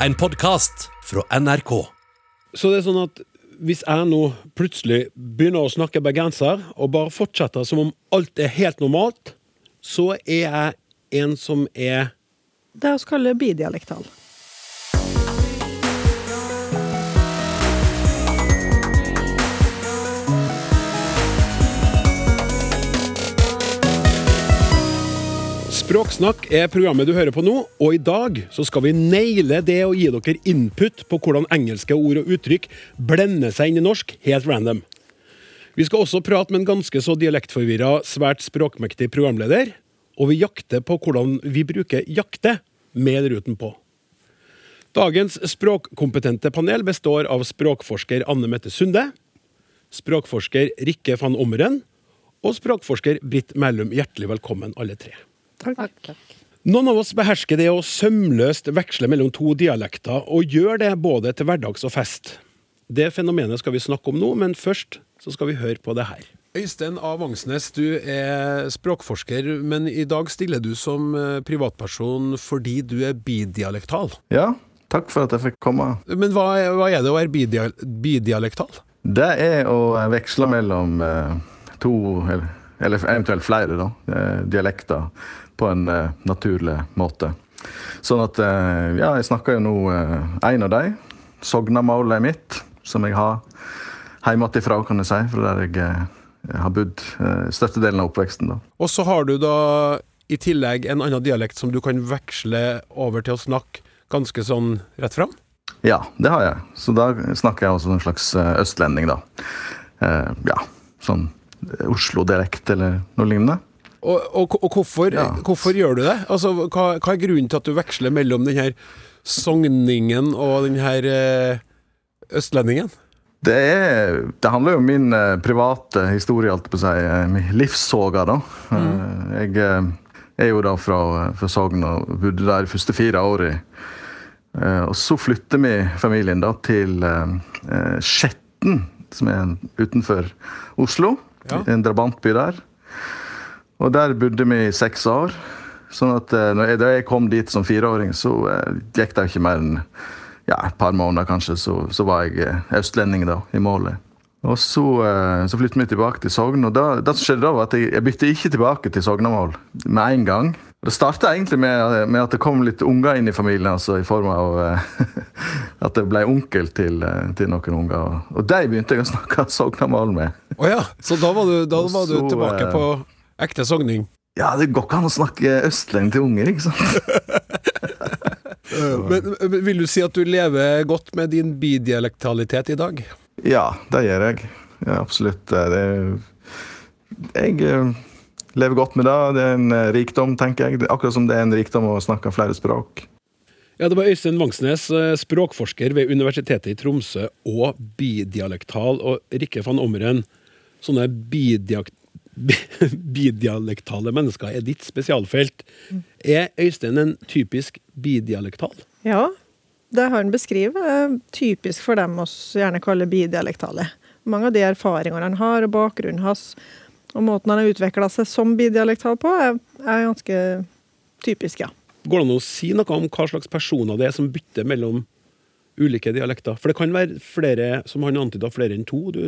En podkast fra NRK. Så det er sånn at hvis jeg nå plutselig begynner å snakke bergenser, og bare fortsetter som om alt er helt normalt, så er jeg en som er Det vi kaller bidialektal. Språksnakk er programmet du hører på nå, og i dag så skal vi naile det å gi dere input på hvordan engelske ord og uttrykk blender seg inn i norsk helt random. Vi skal også prate med en ganske så dialektforvirra, svært språkmektig programleder, og vi jakter på hvordan vi bruker 'jakte' med eller uten på. Dagens språkkompetente panel består av språkforsker Anne Mette Sunde, språkforsker Rikke van Ommeren og språkforsker Britt Mellum. Hjertelig velkommen, alle tre. Takk. Noen av oss behersker det å sømløst veksle mellom to dialekter, og gjør det både til hverdags og fest. Det fenomenet skal vi snakke om nå, men først så skal vi høre på det her. Øystein A. Vangsnes, du er språkforsker, men i dag stiller du som eh, privatperson fordi du er bidialektal. Ja, takk for at jeg fikk komme. Men hva er, hva er det å være bidial bidialektal? Det er å veksle mellom eh, to, eller, eller eventuelt flere, da, eh, dialekter på en eh, naturlig måte. Sånn at eh, Ja, jeg snakker jo nå eh, en av de. Sognamålet mitt, som jeg har hjemmefra, kan jeg si. Fra der jeg eh, har bodd størstedelen av oppveksten. da. Og så har du da i tillegg en annen dialekt som du kan veksle over til å snakke ganske sånn rett fram? Ja, det har jeg. Så da snakker jeg også en slags østlending, da. Ja, sånn Oslo-dialekt eller noe lignende. Og, og, og hvorfor, Ja. hvorfor gjør du det? Altså, hva, hva er grunnen til at du veksler mellom den her sogningen og den her eh, østlendingen? Det, er, det handler jo om min eh, private historie, alt på å si. eh, Min livssoga, da. Mm. jeg er jo da fra, fra Sogn og bodde der de første fire åra. Og så flytter vi familien da til Skjetten, som er utenfor Oslo. Ja. En drabantby der. Og der bodde vi i seks år. Sånn at eh, jeg, da jeg kom dit som fireåring, så eh, gikk det ikke mer enn ja, et par måneder kanskje, så, så var jeg eh, østlending da, i målet. Og så, eh, så flyttet vi tilbake til Sogn, og da, det som skjedde da var at jeg, jeg bytte ikke tilbake til Sognamål med en gang. Det starta egentlig med, med at det kom litt unger inn i familien, altså i form av eh, at jeg ble onkel til, eh, til noen unger. Og, de begynte jeg å snakke Sognamål med. Å ja, så da var du, da var du så, tilbake eh, på ekte sogning. Ja, det går ikke an å snakke østlending til unger, ikke sant? Men, men vil du si at du lever godt med din bidialektalitet i dag? Ja, det gjør jeg. Ja, absolutt. Det er, jeg eh, lever godt med det. Det er en eh, rikdom, tenker jeg. Akkurat som det er en rikdom å snakke flere språk. Ja, Det var Øystein Vangsnes, eh, språkforsker ved Universitetet i Tromsø og bidialektal, og Rikke van Ommeren. Sånne bidiak bi- bidialektale mennesker er ditt spesialfelt. Er Øystein en typisk bidialektal? Ja, det han beskriver, er typisk for dem oss gjerne kaller bidialektale. Mange av de erfaringene han har, og bakgrunnen hans, og måten han har utvikla seg som bidialektal på, er, er ganske typisk, ja. Går det an å si noe om hva slags personer det er som bytter mellom ulike dialekter? For det kan være flere, som han antyda, flere enn to du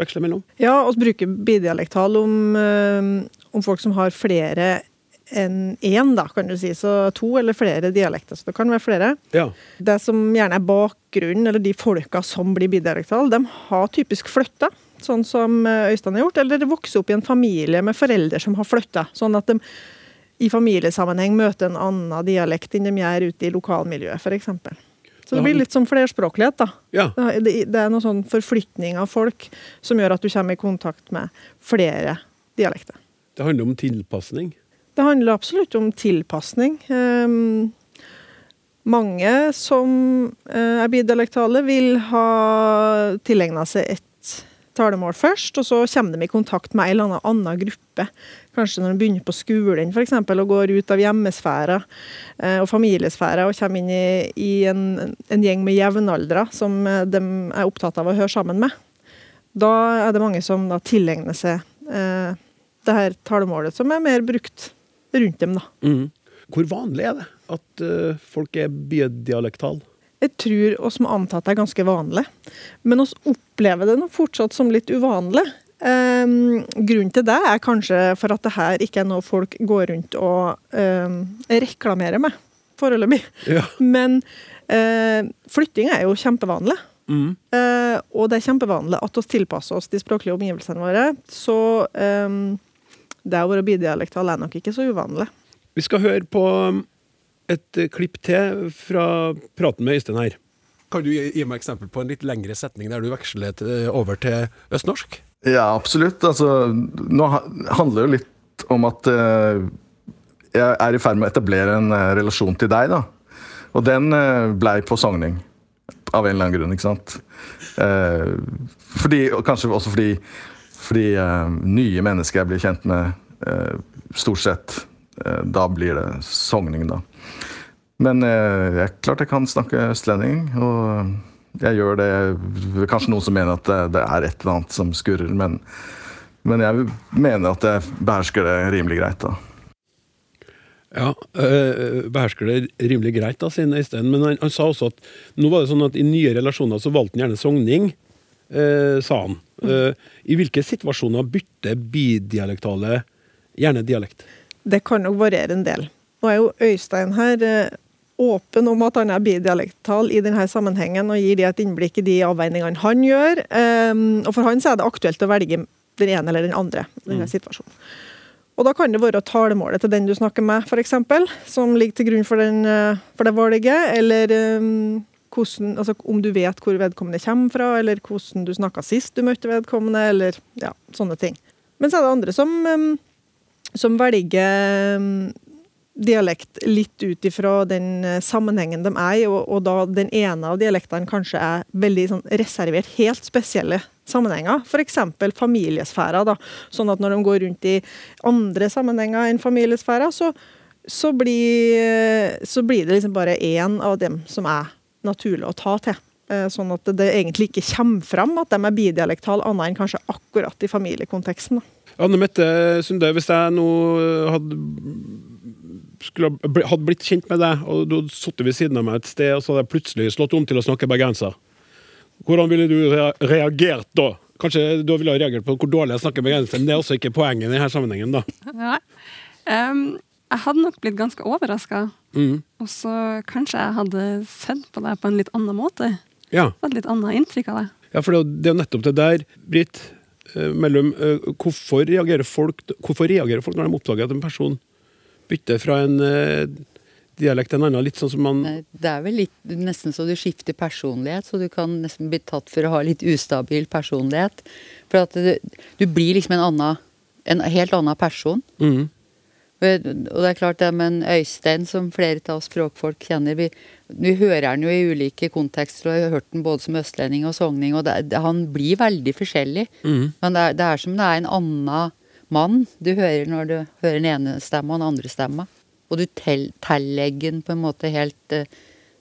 veksler mellom? Ja, vi bruker bidialektal om, eh, om folk som har flere enn én, da, kan du si. Så to eller flere dialekter. Så det kan være flere. Ja. Det som gjerne er bakgrunnen, eller de folka som blir bidialektale, de har typisk flytta, sånn som eh, Øystein har gjort, eller de vokser opp i en familie med foreldre som har flytta, sånn at de i familiesammenheng møter en annen dialekt enn de gjør ute i lokalmiljøet, f.eks. Så det blir litt som flerspråklighet, da. ja. Det det er noe sånn forflytning av folk som gjør at du kommer i kontakt med flere dialekter. Det handler om tilpasning. Det handler absolutt om tilpasning. Um, mange som uh, er bidialektale, vil ha tilegna seg et talemål først, og så kommer de i kontakt med en eller annen gruppe. Kanskje når de begynner på skolen eksempel, og går ut av hjemmesfæra eh, og familiesfæra og kommer inn i, i en, en gjeng med jevnaldra som eh, de er opptatt av å høre sammen med. Da er det mange som da tilegner seg eh, det her talemålet, som er mer brukt rundt dem. da. Mm. Hvor vanlig er det at uh, folk er bidialektale? Jeg tror oss må anta at det er ganske vanlig, men oss opplever det nå fortsatt som litt uvanlig. Um, grunnen til det er kanskje for at det her ikke er noe folk går rundt og um, reklamerer med, foreløpig. Ja. Men uh, flytting er jo kjempevanlig. Mm. Uh, og det er kjempevanlig at vi tilpasser oss de språklige omgivelsene våre. Så um, det å være bidialektal er nok ikke så uvanlig. Vi skal høre på et eh, klipp til fra praten med Øystein her. Kan du gi meg eksempel på en litt lengre setning der du veksler over til østnorsk? Ja, absolutt. Altså, nå handler det jo litt om at eh, jeg er i ferd med å etablere en eh, relasjon til deg, da. Og den uh, blei på sogning. Av en eller annen grunn, ikke sant. Eh, fordi, og kanskje også fordi, fordi eh, nye mennesker jeg blir kjent med, eh, stort sett, eh, da blir det sogning, da. Men eh, jeg, klart jeg kan snakke østlending, og jeg gjør det Kanskje noen som mener at det, det er et eller annet som skurrer, men, men jeg mener at jeg behersker det rimelig greit. da. Ja, øh, behersker det rimelig greit, da, sier Øystein. Men han, han sa også at nå var det sånn at i nye relasjoner så valgte han gjerne sogning, øh, sa han. Øh, I hvilke situasjoner bytter bidialektale gjerne dialekt? Det kan nok variere en del. Nå er jo Øystein her åpen om at han er bidialektal i denne sammenhengen, og gir de et innblikk i de avveiningene han gjør. Um, og for han så er det aktuelt å velge den ene eller den andre i denne situasjonen. Og da kan det være talemålet til den du snakker med, f.eks., som ligger til grunn for, den, eh, for det valget, eller um, hvordan, altså, om du vet hvor vedkommende kommer fra, eller hvordan du snakka sist du møtte vedkommende, eller ja, sånne ting. Men så er det andre som, um, som velger um, dialekt litt ut ifra den eh, sammenhengen de er i, og, og da den ene av dialektene kanskje er veldig sånn reservert helt spesielle sammenhenger. F.eks. familiesfæra. da, Sånn at når de går rundt i andre sammenhenger enn familiesfæra, så, så, blir, så blir det liksom bare én av dem som er naturlig å ta til. Eh, Sånn at det egentlig ikke kommer fram at de er bidialektale, annet enn kanskje akkurat i familiekonteksten. da. Anne Mette Sunde, hvis jeg nå hadde, skulle, hadde blitt kjent med deg, og du hadde sittet ved siden av meg et sted, og så hadde jeg plutselig slått om til å snakke bergenser, hvordan ville du rea reagert da? Kanskje du ville reagert på hvor dårlig jeg snakker bergenser, men det er også ikke poenget i denne sammenhengen, da. Ja. Um, jeg hadde nok blitt ganske overraska. Mm. Og så kanskje jeg hadde sett på deg på en litt annen måte. Ja. Fått litt annet inntrykk av deg. Ja, for det er jo- det er jo nettopp det der, Britt, eh, mellom uh, hvorfor reagerer, folk, hvorfor reagerer folk når de oppdager at en person bytter fra en eh, dialekt til en annen? Litt sånn som man Det er vel litt, nesten så du skifter personlighet, så du kan nesten bli tatt for å ha litt ustabil personlighet. For at du, du blir liksom en annen, en helt annen person. mm. Og det er klart det med en Øystein, som flere av oss språkfolk kjenner, vi, vi hører han jo i ulike kontekster, og jeg har hørt han både som østlending og sogning, og det, han blir veldig forskjellig. Mm. Men det er, det er som det er en annen mann du hører når du hører den ene stemma og den andre stemma. Og du tellegger tillegger den på en måte helt eh,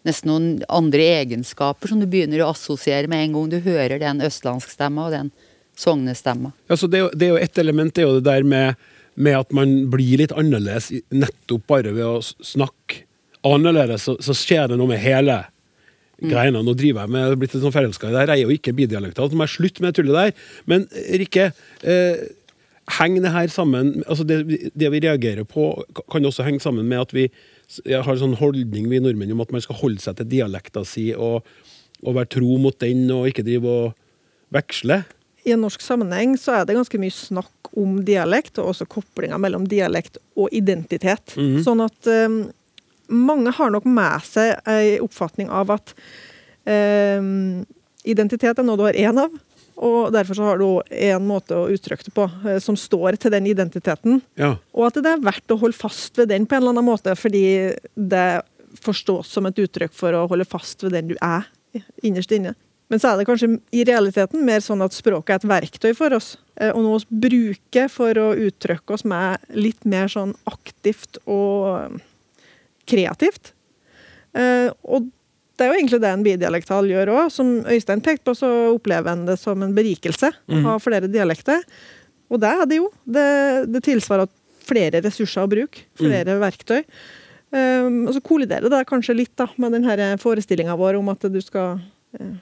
Nesten noen andre egenskaper som du begynner å assosiere med en gang du hører den østlandsk-stemma og den sognestemma. Ja, så det, det er jo ett element, det er jo det der med, med at man blir litt annerledes nettopp bare ved å snakke annerledes, så, så skjer det noe med hele greiene. Nå driver jeg med jeg er blitt litt sånn forelska i det her. Jeg er jo ikke bidialektalt, så må jeg slutte med det tullet der. Men Rikke, eh, henger det her sammen altså det, det vi reagerer på, kan også henge sammen med at vi har en sånn holdning vi nordmenn om at man skal holde seg til dialekta si og, og være tro mot den, og ikke drive og veksle. I en norsk sammenheng så er det ganske mye snakk om dialekt, og også koblinga mellom dialekt og identitet. Mhm. Sånn at um, mange har nok med seg ei oppfatning av at um, identitet er noe du har én av, og derfor så har du én måte å uttrykke det på eh, som står til den identiteten. Ja. Og at det er verdt å holde fast ved den på en eller annen måte, fordi det forstås som et uttrykk for å holde fast ved den du er, innerst inne. Men så er det kanskje i realiteten mer sånn at språket er et verktøy for oss, eh, og noe vi bruker for å uttrykke oss med litt mer sånn aktivt og eh, kreativt. Og det er jo egentlig det en bidialektal gjør òg. Som Øystein pekte på, så opplever en det som en berikelse å ha flere dialekter. Og det er det jo. Det, det tilsvarer flere ressurser å bruke, flere verktøy. Um, og så kolliderer det kanskje litt da, med den forestillinga vår om at du skal uh,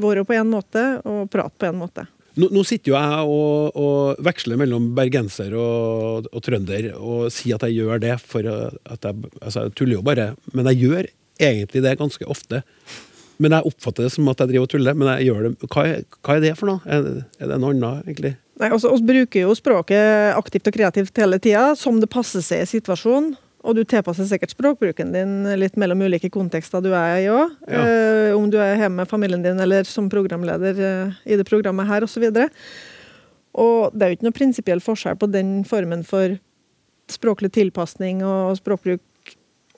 være på en måte og prate på en måte. Nå, nå sitter jo jeg og, og veksler mellom bergenser og, og, trønder og sier at jeg gjør det for at jeg Altså, jeg tuller jo bare, men jeg gjør egentlig det ganske ofte. Men jeg oppfatter det som at jeg driver og tuller. Men jeg gjør det. Hva er, hva er det for noe? Er, er det noe annet, egentlig? Nei, altså, Vi bruker jo språket aktivt og kreativt hele tida, som det passer seg i situasjonen. Og du tilpasser sikkert språkbruken din litt mellom ulike kontekster du er i òg. Ja. Eh, om du er hjemme med familien din eller som programleder eh, i det programmet her osv. Og, så og det er jo ikke noe prinsipiell forskjell på den formen for språklig tilpasning og språkbruk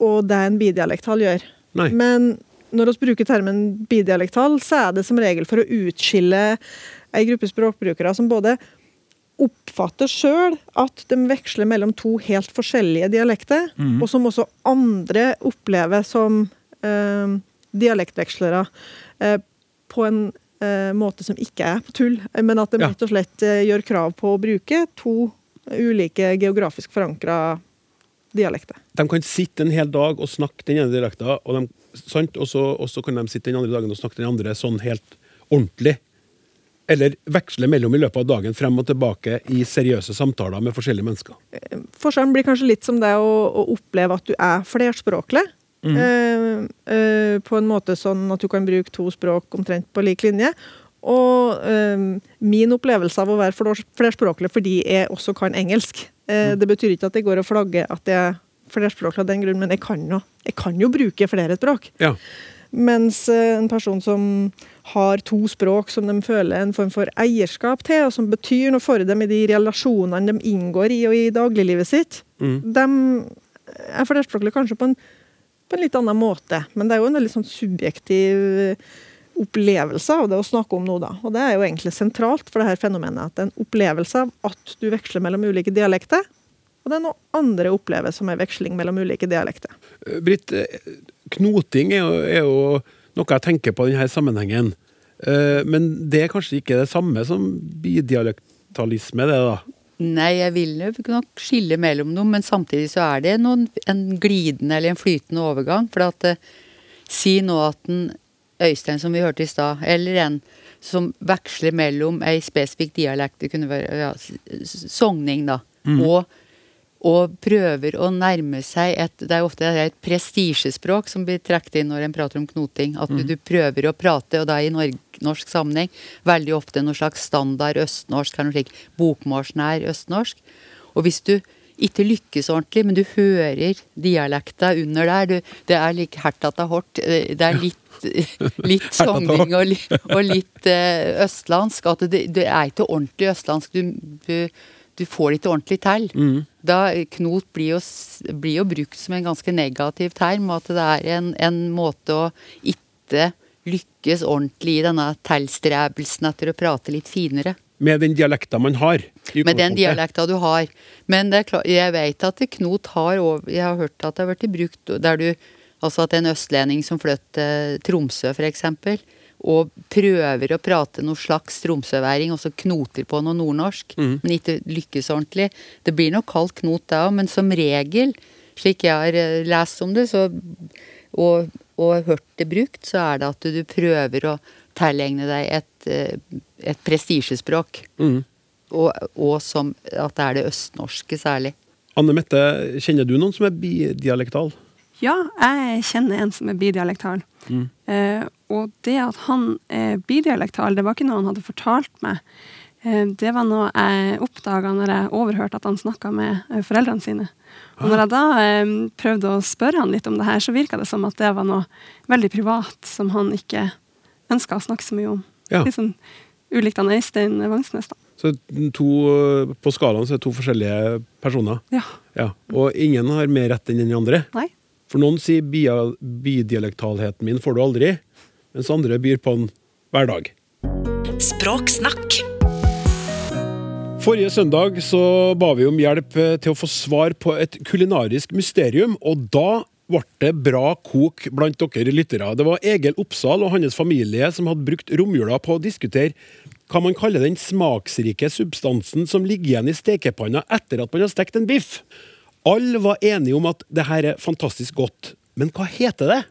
og det en bidialektal gjør. Nei. Men når vi bruker termen bidialektal, så er det som regel for å utskille ei gruppe språkbrukere som både oppfatter sjøl at de veksler mellom to helt forskjellige dialekter, mm. og som også andre opplever som eh, dialektvekslere eh, på en eh, måte som ikke er på tull, men at de rett og slett eh, gjør krav på å bruke to ulike geografisk forankra dialekter. De kan sitte en hel dag og snakke den ene dialekta, og, og så kan de sitte den andre dagen og snakke den andre sånn helt ordentlig eller veksle mellom i løpet av dagen frem og tilbake i seriøse samtaler med forskjellige mennesker. Forskjellen blir kanskje litt som det å, å oppleve at du er flerspråklig. Mm. Eh, eh, på en måte sånn at du kan bruke to språk omtrent på lik linje. Og eh, min opplevelse av å være flerspråklig fordi jeg også kan engelsk. Eh, mm. Det betyr ikke at jeg går og flagger at jeg er flerspråklig av den grunn, men jeg kan jo, jeg kan jo bruke flere språk. Ja. Mens eh, en person som har to språk som de føler en form for eierskap til, og som betyr noe for dem i de relasjonene de inngår i og i dagliglivet sitt, mm. de er flerspråklige kanskje på en, på en, litt annen måte. Men det er jo en veldig sånn subjektiv opplevelse av det å snakke om nå, da. Og det er jo egentlig sentralt for det her fenomenet. At det er en opplevelse av at du veksler mellom ulike dialekter. Og det er noe andre opplever som er veksling mellom ulike dialekter. Britt, knoting er jo, er jo noe jeg tenker på i denne sammenhengen. Uh, men det er kanskje ikke det samme som bidialektalisme, det da? Nei, jeg vil nok skille mellom noe, men samtidig så er det noen, en glidende eller en flytende overgang. For at si nå at en Øystein, som vi hørte i stad, eller en som veksler mellom ei spesifikk dialekt, det kunne være ja, sogning, da, mm. og og prøver å nærme seg et Det er ofte et prestisjespråk som blir trukket inn når en prater om knoting. At mm. du prøver å prate, og da i norsk sammenheng, veldig ofte noe slags standard østnorsk, eller noe slik bokmålsnær østnorsk. Og hvis du ikke lykkes ordentlig, men du hører dialekta under der du, Det er like hertata hort. Eh, det er litt, litt sogning og, og, litt uh, østlandsk. At det, det, er ikke ordentlig østlandsk. Du, du du får det ikke ordentlig til. Mm. Da Knot blir jo, blir jo, brukt som en ganske negativ term, at det er en, en måte å ikke lykkes ordentlig i denne tilstrebelsen etter å prate litt finere. Med den dialekta man har? Med den dialekta du har. Men klart, jeg vet at Knot har Jeg har hørt at det har blitt brukt der du Altså at en østlending som flyttet til Tromsø, f.eks og prøver å prate noe slags tromsøværing, og så knoter på noe nordnorsk, mm. men ikke lykkes ordentlig. Det blir nok kalt knot da òg, men som regel, slik jeg har eh, lest om det, så, og, og hørt det brukt, så er det at du, du prøver å tilegne deg et, eh, et prestisjespråk. Mm. Og, og, som at det er det østnorske særlig. Anne Mette, kjenner du noen som er bidialektal? Ja, jeg kjenner en som er bidialektal. Mm. Eh, og det at han er bidialektal, det var ikke noe han hadde fortalt meg. Eh, det var noe jeg oppdaga når jeg overhørte at han snakka med eh, foreldrene sine. Og når jeg da eh, prøvde å spørre han litt om det her, så virka det som at det var noe veldig privat som han ikke ønska å snakke så mye om. Ja. Litt sånn ulikt han Øystein Vangsnes, da. Så to, på skalaen så er det to forskjellige personer? Ja. ja. Og ingen har mer rett enn den andre? Nei. For noen sier bidialektalheten min får du aldri, mens andre byr på den hver dag. Språksnakk. Forrige søndag så ba vi om hjelp til å få svar på et kulinarisk mysterium, og da ble det bra kok blant dere lyttere. Det var Egil Oppsal og hans familie som hadde brukt romjula på å diskutere hva man kaller den smaksrike substansen som ligger igjen i stekepanna etter at man har stekt en biff. Alle var enige om at det her er fantastisk godt, men hva heter det?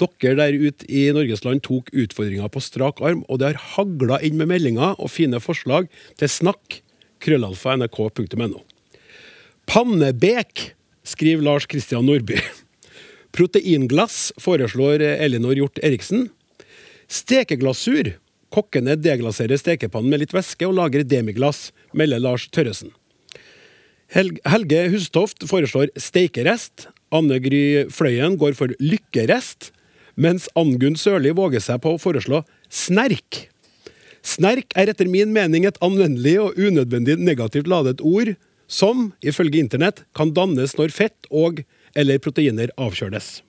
Dere der ute i Norgesland tok utfordringa på strak arm, og det har hagla inn med meldinger og fine forslag til snakk krøllalfa.nrk.no. Pannebek, skriver Lars Kristian Nordby. Proteinglass foreslår Elinor Hjort Eriksen. Stekeglasur. Kokkene deglaserer stekepannen med litt væske og lager demiglass, melder Lars Tørresen. Helge Hustoft foreslår steikerest. Anne Gry Fløyen går for lykkerest. Mens Angunn Sørli våger seg på å foreslå snerk. Snerk er etter min mening et anvendelig og unødvendig negativt ladet ord som, ifølge internett, kan dannes når fett og eller proteiner avkjøles.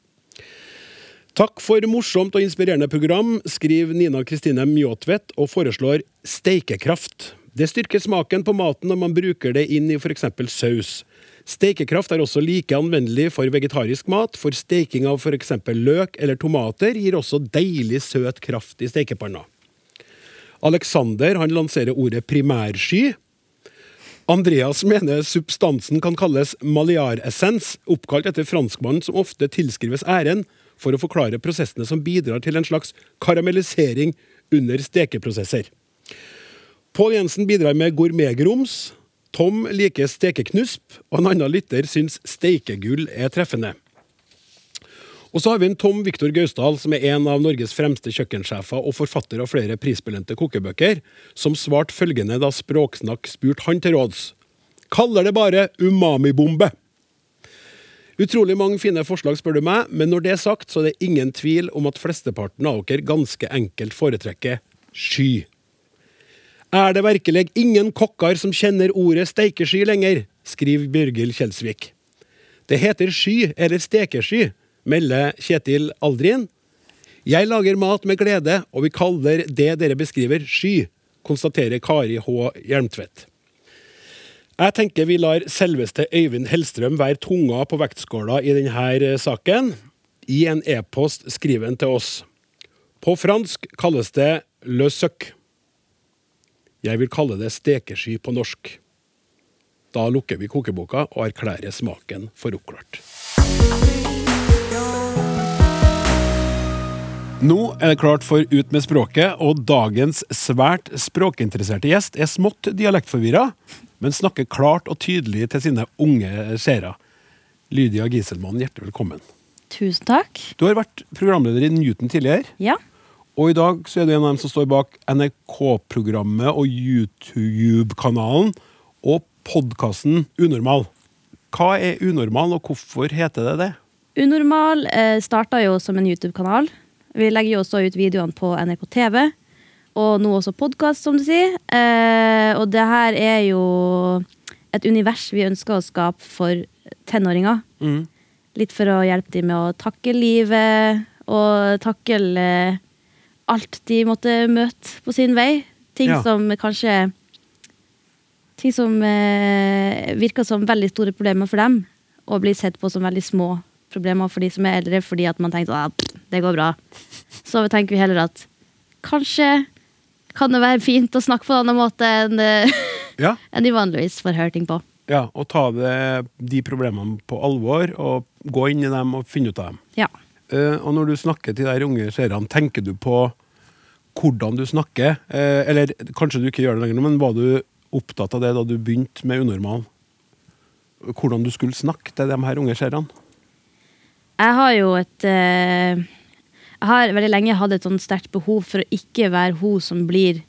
Takk for morsomt og inspirerende program, skriver Nina Kristine Mjåtvedt og foreslår steikekraft. Det styrker smaken på maten når man bruker det inn i f.eks. saus. Steikekraft er også like anvendelig for vegetarisk mat, for steiking av f.eks. løk eller tomater gir også deilig søt kraft i steikepanna. Alexander han lanserer ordet primærsky. Andreas mener substansen kan kalles maliaressens, oppkalt etter franskmannen som ofte tilskrives æren for å forklare prosessene som bidrar til en slags karamellisering under stekeprosesser. Pål Jensen bidrar med gourmetgrums. Tom liker stekeknusp, og en annen lytter syns steikegull er treffende. Og så har vi en Tom Viktor Gausdal, som er en av Norges fremste kjøkkensjefer og forfatter av flere prisbelønte kokebøker, som svarte følgende da Språksnakk spurte han til råds. Kaller det bare umamibombe. Utrolig mange fine forslag, spør du meg, men når det er sagt, så er det ingen tvil om at flesteparten av dere ganske enkelt foretrekker sky. Er det virkelig ingen kokker som kjenner ordet steikesky lenger? skriver Bjørgil Kjelsvik. Det heter sky eller stekesky, melder Kjetil Aldrin. Jeg lager mat med glede, og vi kaller det dere beskriver sky, konstaterer Kari H. Hjelmtvedt. Jeg tenker vi lar selveste Øyvind Hellstrøm være tunga på vektskåla i denne saken. I en e-post skriver han til oss. På fransk kalles det le suc. Jeg vil kalle det stekesky på norsk. Da lukker vi kokeboka og erklærer smaken for oppklart. Nå er det klart for Ut med språket, og dagens svært språkinteresserte gjest er smått dialektforvirra, men snakker klart og tydelig til sine unge seere. Lydia Giselmann, hjertelig velkommen. Tusen takk. Du har vært programleder i Newton tidligere, Ja. og i dag så er du en av dem som står bak NRK-programmet og YouTube-kanalen og podkasten Unormal. Hva er unormal, og hvorfor heter det det? Unormal eh, starta jo som en YouTube-kanal. Vi legger jo også ut videoene på NRK TV, og nå også podkast, som du sier. Eh, og det her er jo et univers vi ønsker å skape for tenåringer. Mm. Litt for å hjelpe dem med å takle livet og takle eh, alt de måtte møte på sin vei. Ting Ja. som kanskje Ting som eh, virker som veldig store problemer for dem, og blir sett på som veldig små problemer for de som er eldre, fordi at man tenker at det går bra. Så tenker vi heller at kanskje kan det være fint å snakke på en annen måte enn eh, Ja. en de vanligvis får høre ting på. Ja, og ta det, de problemene på alvor, og gå inn i dem og finne ut av dem. Ja. Uh, og når du snakker til de unge seerne, tenker du på hvordan du snakker? Uh, eller kanskje du ikke gjør det lenger, men var du opptatt av det da du begynte med Unormal? Hvordan du skulle snakke til de her unge seerne? Jeg har jo et eh, Jeg har veldig lenge hatt et sånn sterkt behov for å ikke være hun som blir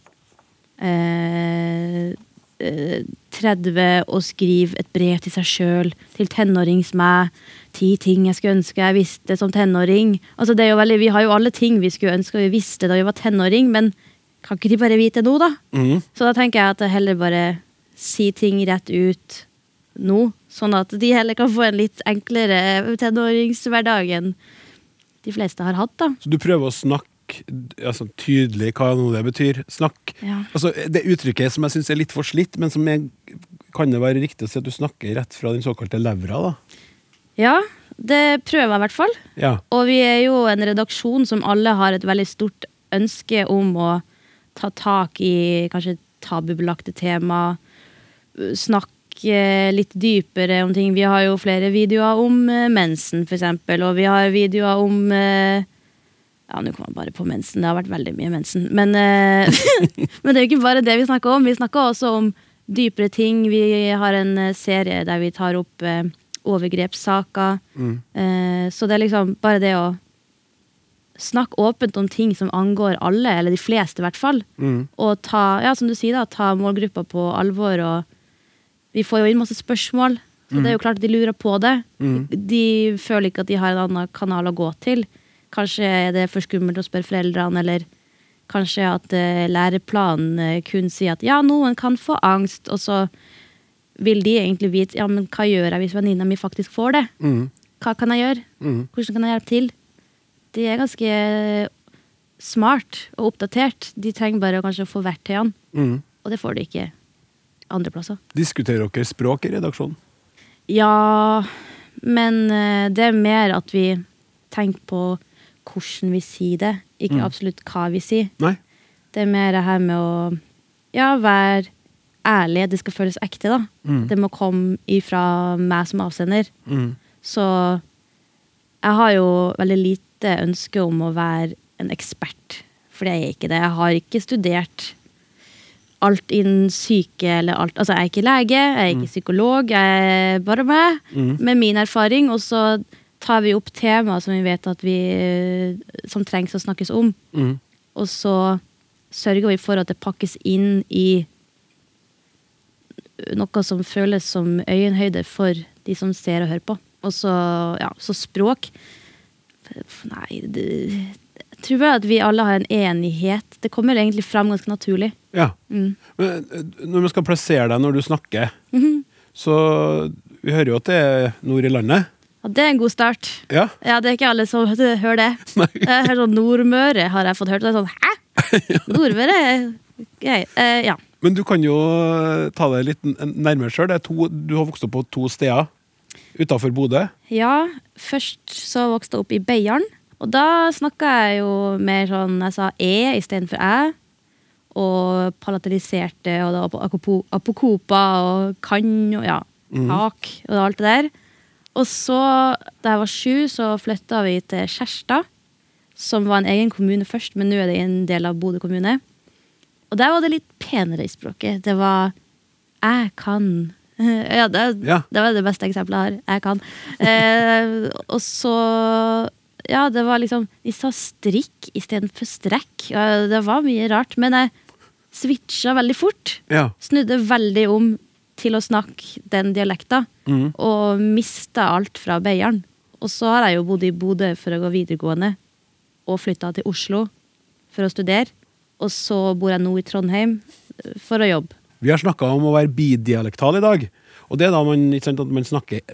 eh, eh, 30 og skriver et brev til seg sjøl, til tenårings-meg. Ti ting jeg skulle ønske jeg visste som tenåring. Altså det jo veldig, Vi har jo alle ting vi skulle ønske vi visste da vi var tenåring, men kan ikke de bare vite nå, da? Mm. Så da tenker jeg at jeg heller bare si ting rett ut nå, sånn at de heller kan få en litt enklere tenåringshverdag enn de fleste har hatt, da. Så du prøver å snakke altså, tydelig hva nå det betyr. Snakk. Ja. Altså, det uttrykket som jeg syns er litt for slitt, men som jeg, kan det være riktig å si at du snakker rett fra den såkalte levra, da? Ja, det prøver jeg i hvert fall. Ja. Og vi er jo en redaksjon som alle har et veldig stort ønske om å ta tak i kanskje tabubelagte tema. Snakke snakke litt dypere om ting. Vi har jo flere videoer om eh, mensen, eksempel, og vi har videoer om eh, Ja, nå kommer jeg bare på mensen. Det har vært veldig mye mensen. Men, eh, men det er jo ikke bare det vi snakker om. Vi snakker også om dypere ting. Vi har en eh, serie der vi tar opp eh, overgrepssaker. Eh, så det er liksom bare det å snakke åpent om ting som angår alle, eller de fleste i hvert fall. Og ta, ja, som du sier, da, ta målgruppa på alvor. Og vi får jo inn masse spørsmål, så det er jo klart at de lurer på det. De føler ikke at de har en annen kanal å gå til. Kanskje er det for skummelt å spørre foreldrene, eller kanskje at uh, læreplanen eh, kun sier at ja, noen kan få angst, og så vil de egentlig vite ja, men hva gjør jeg hvis venninna mi faktisk får det? Hva kan jeg gjøre? Hvordan kan jeg hjelpe til? De er ganske smart og oppdatert. De trenger bare kanskje å få verktøyene, Mm. og det får de ikke andre plasser. Diskuterer dere språk i redaksjonen? Ja, men eh, det er mer at vi tenker på hvordan vi sier det, ikke absolutt hva vi sier. Nei? Det er mer det her med å ja, være ærlig. Det skal føles ekte, da. Det må komme ifra meg som avsender. Så jeg har jo veldig lite ønske om å være en ekspert, for jeg er ikke det. Jeg har ikke studert alt innen syke eller alt. Altså, jeg er ikke lege, jeg er ikke psykolog, jeg er bare meg med min erfaring, og så tar vi opp temaer som vi vet at vi som trengs å snakkes om. Og så sørger vi for at det pakkes inn i noe som føles som øyenhøyde for de som ser og hører på. Og så, ja, så språk Nei, det, tror bare at vi alle har en enighet. Det kommer egentlig fram ganske naturlig. Ja. Men eh, når vi skal plassere deg når du snakker, så Vi hører jo at det er nord i landet. Ja, det er en god start. Ja. Ja, Det er ikke alle som hører det. Jeg har hørt sånn Nordmøre har jeg fått hørt. Og det er sånn, Hæ? Nordmøre? Okay. uh, ja. Men du kan jo eh, ta deg litt nærmere sjøl. Du har vokst opp på to steder utafor Bodø. ja, først så vokste jeg opp i Beiarn. Og da snakka jeg jo mer sånn Jeg sa e istedenfor æ. Og palataliserte, og da apokopa og kan og ja, hak og alt det der. Og så, da jeg var sju, så flytta vi til Skjerstad, som var en egen kommune først, men nå er det en del av Bodø kommune. Og der var det litt penere i språket. Det var 'jeg kan'. Ja, det, Ja. det var det beste eksempelet jeg har. Jeg kan. Eh, og så Ja, det var liksom De sa strikk istedenfor strekk. Ja, det var mye rart. Men jeg switcha veldig fort. Ja. Snudde veldig om til å snakke den dialekta. Og mista alt fra Beiarn. Og så har jeg jo bodd i Bodø for å gå videregående. Og flytta til Oslo for å studere. Og så bor jeg nå i Trondheim eh, for å jobbe. Vi har snakka om å være bidialektal i dag. Og det er da man, sant, at man snakker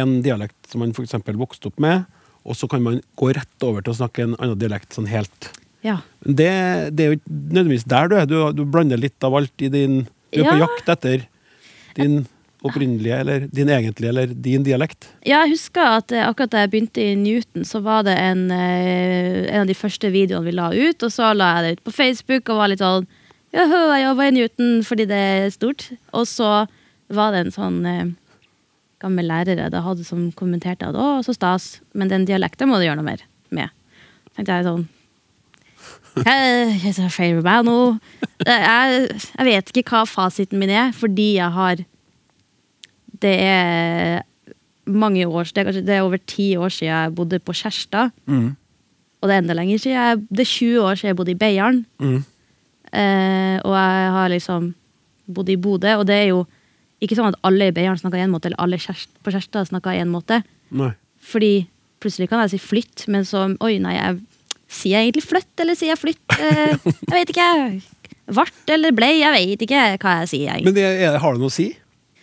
en dialekt som man f.eks. vokste opp med, og så kan man gå rett over til å snakke en annen dialekt sånn helt. Ja. Det, det er jo ikke nødvendigvis der du er. Du, du blander litt av alt i din Du er på jakt etter din opprinnelige, eller din egentlige, eller din dialekt. Ja, jeg husker at eh, akkurat da jeg begynte i Newton, så var det en, eh, en av de første videoene vi la ut, og så la jeg det ut på Facebook og var litt sånn Joho, jeg jobber i Newton fordi det er stort. Og så var det en sånn eh, gammel lærer jeg da hadde som kommenterte at å, så stas, men den dialekten må du gjøre noe mer med. tenkte jeg sånn feil med meg nå? Jeg, jeg vet ikke hva fasiten min er, fordi jeg har Det er mange år det er, kanskje, det er over ti år siden jeg bodde på Kjærstad. Og det er enda lenger siden. Jeg, det er 20 år siden jeg bodde i Beiarn. Eh, og jeg har liksom bodd i Bodø, og det er jo ikke sånn at alle i Beiarn snakker én måte, eller alle Kjerst, på Kjærstad snakker én måte. Nei. Fordi plutselig kan jeg si flytt, men så Oi, nei, jeg, sier jeg egentlig flytt, eller sier jeg flytt? Eh, jeg vet ikke. Vart eller blei, jeg vet ikke hva jeg sier. Jeg. Men det, er, har det noe å si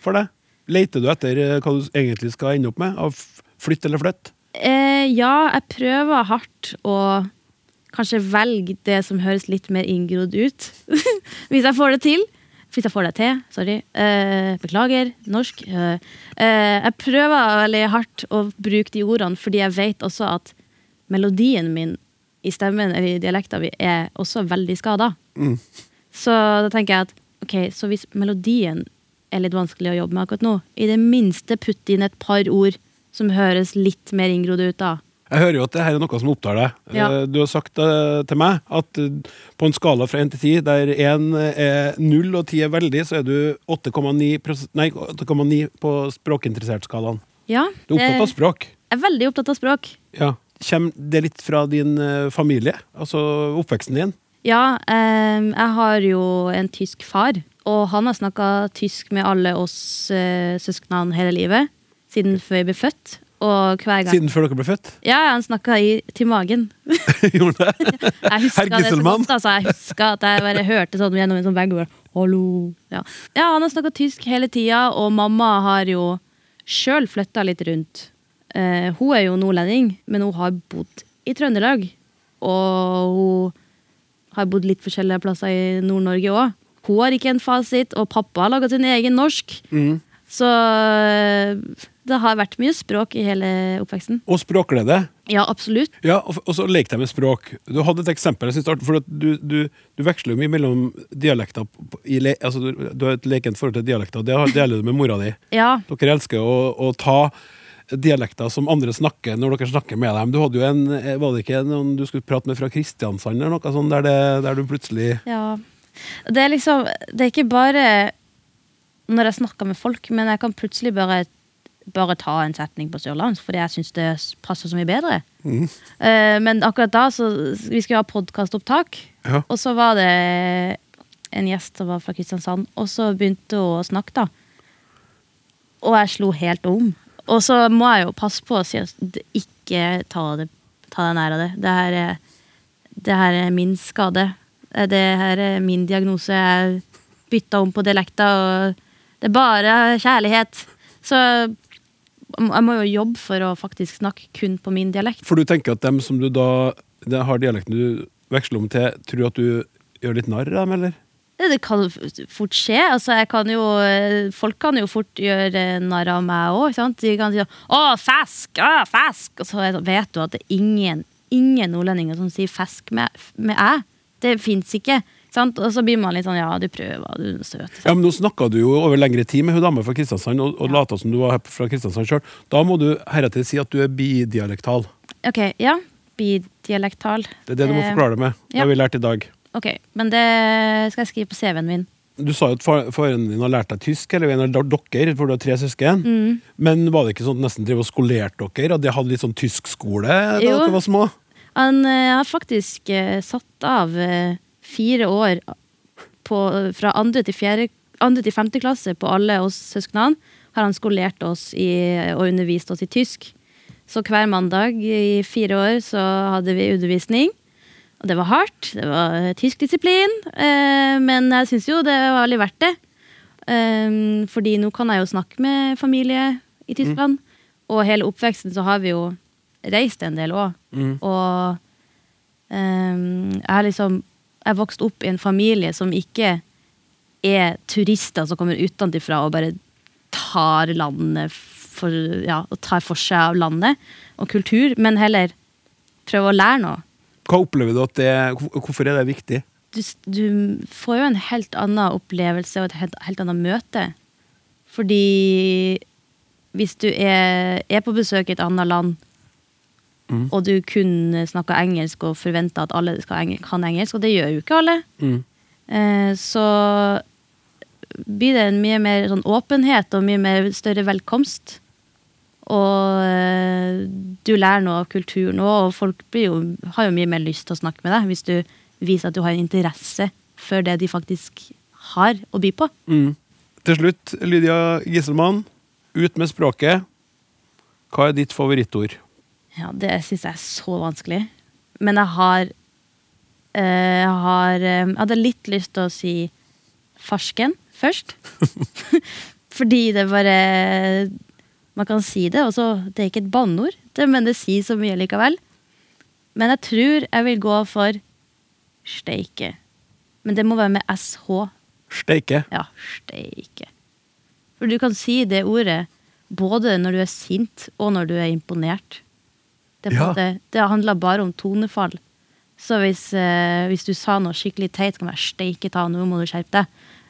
for deg? Leter du etter eh, hva du egentlig skal ende opp med? Av flytt eller flytt? Eh, ja, jeg prøver hardt å kanskje velge det som høres litt mer inngrodd ut. Hvis jeg får det til. Hvis jeg får det til. Sorry. Eh, beklager. Norsk. Eh, eh, jeg prøver veldig hardt å bruke de ordene, fordi jeg vet også at melodien min i stemmen eller i dialekta mi er også veldig skada. Så da tenker jeg at ok, så hvis melodien er litt vanskelig å jobbe med akkurat nå. I det minste putt inn et par ord som høres litt mer inngrodd ut, da. Jeg hører jo at det her er noe som opptar deg. Ja. Eh, Du har sagt eh, til meg at eh, på en skala fra 1 til 10, der 1 er 0 og 10 er veldig, så er du 8,9 pros- nei, 8,9 på språkinteressert-skalaen. Ja, Du er opptatt av språk. Jeg er veldig opptatt av språk. Ja. Kommer det litt fra din familie? Altså oppveksten din? Ja, eh, jeg har jo en tysk far, og han har snakka tysk med alle oss eh, søsknene hele livet. Siden før jeg ble født. Og hver gang Siden før dere ble født? Ja, han snakka til magen. Gjorde det? Jeg Herr det så godt, altså. Jeg at jeg bare hørte sånn gjennom en sånn vegg. Hallo. Ja. ja, han har snakka tysk hele tida, og mamma har jo sjøl flytta litt rundt. Eh, hun er jo nordlending, men hun har bodd i Trøndelag. Og hun har bodd litt forskjellige plasser i Nord-Norge òg. Hun har ikke en fasit, og pappa har laga sin egen norsk. Mm. Så eh, det har vært mye språk i hele oppveksten. Og språkglede? Ja, absolutt. Ja, og, og så lek deg med språk. Du hadde et eksempel. jeg synes det er for du, du, du veksler jo mye mellom dialekter. I altså, du, du har et lekent forhold til dialekter. Det deler du med mora di. Ja, Dere elsker å, å ta dialekter som andre snakker når dere snakker med dem. Du hadde jo en, eh, Var det ikke noen du skulle prate med fra Kristiansand, eller noe sånt, der, det, der du plutselig Ja. Det er liksom Det er ikke bare når jeg snakker med folk, men jeg kan plutselig bare, bare ta en setning på sørlandsk fordi jeg syns det passer så mye bedre. Eh, men akkurat da så Vi skulle ha podkastopptak, Ja. og så var det en gjest som var fra Kristiansand, og så begynte hun å snakke, da. Og jeg slo helt om. Og så må jeg jo passe på å si at ikke ta, det, ta deg nær av det. Det her, er, det her er min skade. Eh, Det her er min diagnose. Jeg bytta om på dialekter, og det er bare kjærlighet. Så jeg må jo jobbe for å faktisk snakke kun på min dialekt. For du tenker at dem som du da det har dialekten du veksler om til, tror at du gjør litt narr av dem, eller? Det kan fort skje. Altså, kan jo, folk kan jo fort gjøre narr av meg òg. De kan si 'Å, fesk! Å, fesk!' Og så er vet du at det er ingen, ingen nordlendinger som sier 'fesk' med, med æ. Det fins ikke. Sant? Og så blir man litt sånn 'ja, du prøver, du er søt'. Ja, men Nå snakka du jo over lengre tid med hun dama fra Kristiansand, og, og lata som du var fra Kristiansand sjøl. Da må du heretter si at du er bidialektal. Ok, ja. Bidialektal. Det er det du må Eh, forklare det med. Det ja. har vi lært i dag. Ok, Men det skal jeg skrive på CV-en min. Du sa jo at far- faren din har lært deg tysk, eller en av dere, for du har tre søsken. Mm. Men var det ikke sånn at nesten drev og skolerte dere? At de hadde litt sånn tyskskole da Jo. dere var små? Han eh, har faktisk uh, satt av eh, fire år på, fra andre til, fjerde, andre til femte klasse på alle oss søsknene. Har han skolert oss i, og undervist oss i tysk. Så hver mandag i fire år så hadde vi undervisning. Og det var hardt. Det var tysk disiplin. Eh, men jeg syns jo det var veldig verdt det. Eh, fordi nå kan jeg jo snakke med familie i Tyskland. Og hele oppveksten så har vi jo reist en del òg. Og eh, jeg har liksom Jeg har vokst opp i en familie som ikke er turister som kommer utenfra og bare tar landet for, ja, og tar for seg av landet og kultur, men heller prøver å lære noe. Hva opplever du at det Hvorfor er det viktig? du, du får jo en helt annen opplevelse og et helt, helt annet møte. Fordi hvis du er, er på besøk i et annet land, Mm. og du kun snakker engelsk og forventer at alle skal kan engelsk, og det gjør jo ikke alle, Mm. eh, så blir det en mye mer sånn åpenhet og mye mer større velkomst. Og eh, du lærer noe av kulturen òg, og folk blir jo, har jo mye mer lyst til å snakke med deg hvis du viser at du har en interesse for det de faktisk har å by på. Mm. Til slutt, Lydia Gisselmann. Ut med språket. Hva er ditt favorittord? Ja, det syns jeg er så vanskelig. Men jeg har eh, Jeg har eh, Jeg hadde litt lyst til å si farsken først. Fordi det bare Man kan si det, og så Det er ikke et banneord, men det sier så mye likevel. Men jeg tror jeg vil gå for steike. Men det må være med SH. Steike. Ja, steike. For du kan si det ordet både når du er sint og når du er imponert. Det, Ja. måte- det handler bare om tonefall. Så hvis, eh, hvis du sa noe skikkelig teit, kan det være steike ta, nå må du skjerpe deg.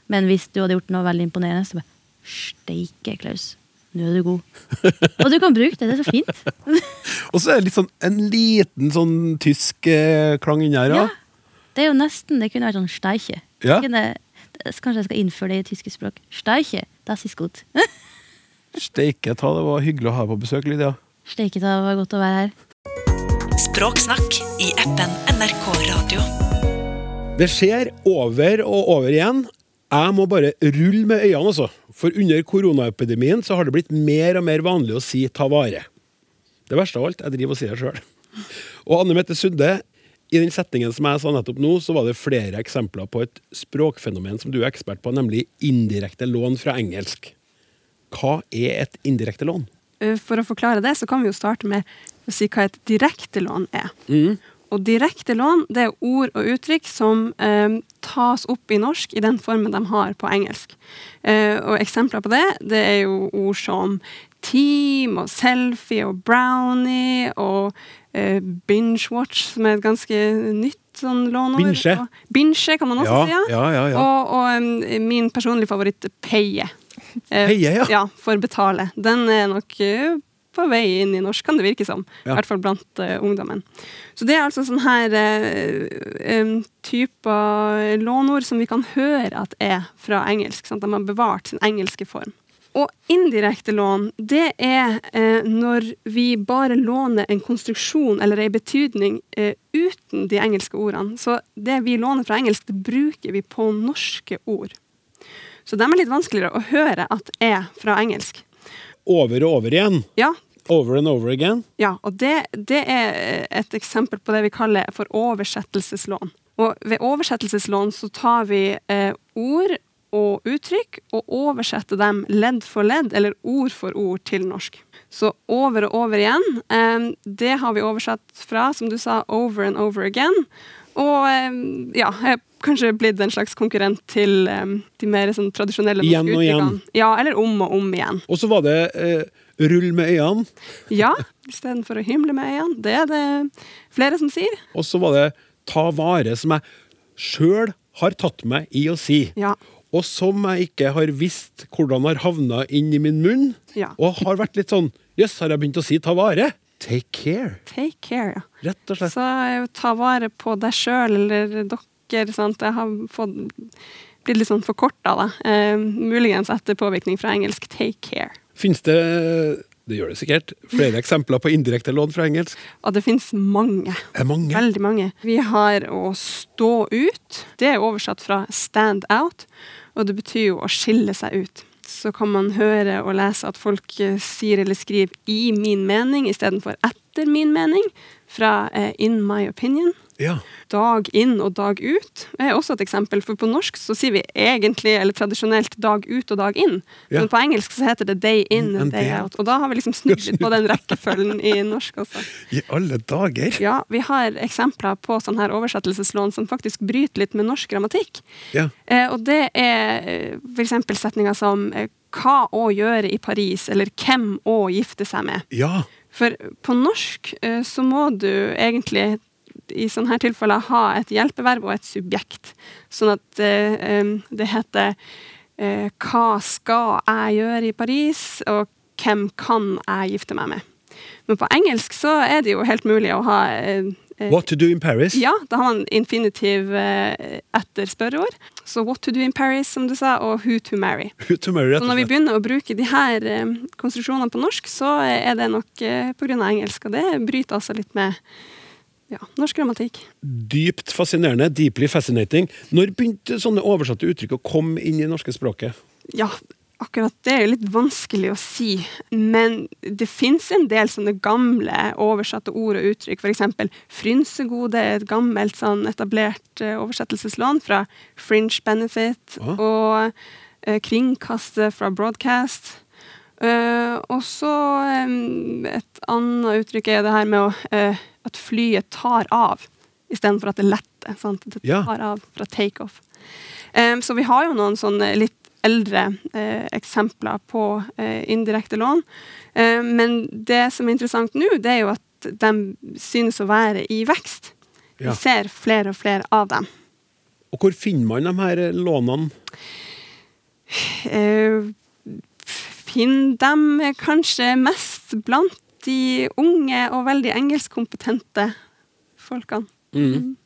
Men hvis du hadde gjort noe veldig imponerende, så bare Steike, Klaus. Nå er du god. Og du kan bruke det. Det er så fint. Og så er det litt sånn, en liten sånn tysk eh, klang inni her. Ja. Ja. Det er jo nesten Det kunne vært sånn steike. Ja. Kunne- Kanskje jeg skal innføre det i tyske språk. Steike, das ist gut. Steike ta, det var hyggelig å ha deg på besøk, Lydia. Steike, det var godt å være her. Språksnakk i appen NRK Radio. Det skjer over og over igjen. Jeg må bare rulle med øynene, altså. For under koronaepidemien så har det blitt mer og mer vanlig å si 'ta vare'. Det verste av alt, jeg driver og sier det sjøl. Og Anne Mette Sunde, i den setningen som jeg sa nettopp nå, så var det flere eksempler på et språkfenomen som du er ekspert på, nemlig indirekte lån fra engelsk. Hva er et indirekte lån? Eh, For å forklare det, så kan vi jo starte med å si hva et direktelån er. Og direkte lån det er ord og uttrykk som eh, tas opp i norsk i den formen de har på engelsk. Eh, og eksempler på det, det er jo ord som team og selfie og brownie og eh, binge-watch, som er et ganske nytt sånn lånord. Binge. Og Binge kan man også Ja, si, ja. ja, ja. Og, og min personlige favoritt, paye. Eh, ja. Ja, for betale. Den er nok eh, på vei inn i norsk, kan det virke som. Ja. I hvert fall blant eh, ungdommen. Så det er altså sånne her um, typer lånord som vi kan høre at er fra engelsk. Sant? De har bevart sin engelske form. Og indirekte lån, det er eh, når vi bare låner en konstruksjon eller en betydning eh, uten de engelske ordene. Så det vi låner fra engelsk, det bruker vi på norske ord. Så de er litt vanskeligere å høre at er fra engelsk. Over og over igjen. Ja, Over and over again. ja og det, det er et eksempel på det vi kaller for oversettelseslån. Og ved oversettelseslån så tar vi eh, ord og uttrykk og oversetter dem ledd for ledd, eller ord for ord, til norsk. Så over og over igjen, eh, det har vi oversatt fra, som du sa, over and over again. Og ja, er kanskje blitt en slags konkurrent til de mer sånn tradisjonelle Igjen og igjen. Ja, eller om og om igjen. Og så var det eh, rull med øynene. Ja, istedenfor å himle med øynene. Det er det flere som sier. Og så var det ta vare, som jeg sjøl har tatt meg i å si. Ja. Og som jeg ikke har visst hvordan har havna inn i min munn. Ja. Og har vært litt sånn Jøss, har jeg begynt å si ta vare? Take care. Take care, ja. Rett og slett. Så ta vare på deg sjøl eller dere. Sant? Jeg har fått blitt litt sånn forkorta, da. Eh, muligens etter påvirkning fra engelsk take care. Finnes det det gjør det sikkert. Flere eksempler på indirekte lån fra engelsk. Og det finnes mange. Er det mange? Veldig mange. Vi har å stå ut. Det er oversatt fra stand out, og det betyr jo å skille seg ut. Så kan man høre og lese at folk eh, sier eller skriver 'i min mening' istedenfor 'etter min mening', fra eh, 'in my opinion'. Ja. Dag inn og dag ut er også et eksempel, for på norsk så sier vi egentlig, eller tradisjonelt, dag ut og dag inn. Ja. Men på engelsk så heter det day in And and day out. Og da har vi liksom snudd litt på den rekkefølgen i norsk også. I alle dager! Ja, vi har eksempler på sånn her oversettelseslån som faktisk bryter litt med norsk grammatikk. Ja. Eh, og det er f.eks. for eksempel setninger som eh, hva å gjøre i Paris, eller hvem å gifte seg med. ja. For på norsk eh, så må du egentlig i sånne her tilfeller ha et hjelpeverb og et subjekt. Sånn at eh, det heter eh, hva skal jeg gjøre i Paris, og hvem kan jeg gifte meg med? Men på engelsk så er det jo helt mulig å ha What to do in Paris? ja, da har man infinitiv eh, etter spørreord. Så what to do in Paris, som du sa, og who to marry. To marry, Så når vi begynner å bruke de her eh, konstruksjonene på norsk, så er det nok eh, pga. engelsk, og det bryter altså litt med ja, norsk grammatikk. Dypt fascinerende. Deeply fascinating. Når begynte sånne oversatte uttrykk å komme inn i det norske språket? Ja, akkurat det er jo litt vanskelig å si, men det fins en del sånne gamle oversatte ord og uttrykk. Eksempel frynsegode er et gammelt sånn etablert eh, oversettelseslån fra fringe benefit, Ah. og eh, kringkaste fra broadcast. Eh, og så et annet uttrykk er det her med å, at flyet tar av istedenfor at det letter. Sant? Det Ja. tar av fra takeoff. Um, så vi har jo noen sånne litt eldre eh, eksempler på eh, indirekte lån. Eh, men det som er interessant nå, det er jo at de synes å være i vekst. Ja. Vi ser flere og flere av dem. Og hvor finner man de her lånene? Eh, finner dem kanskje mest blant de unge og veldig engelskkompetente folkene. Mm.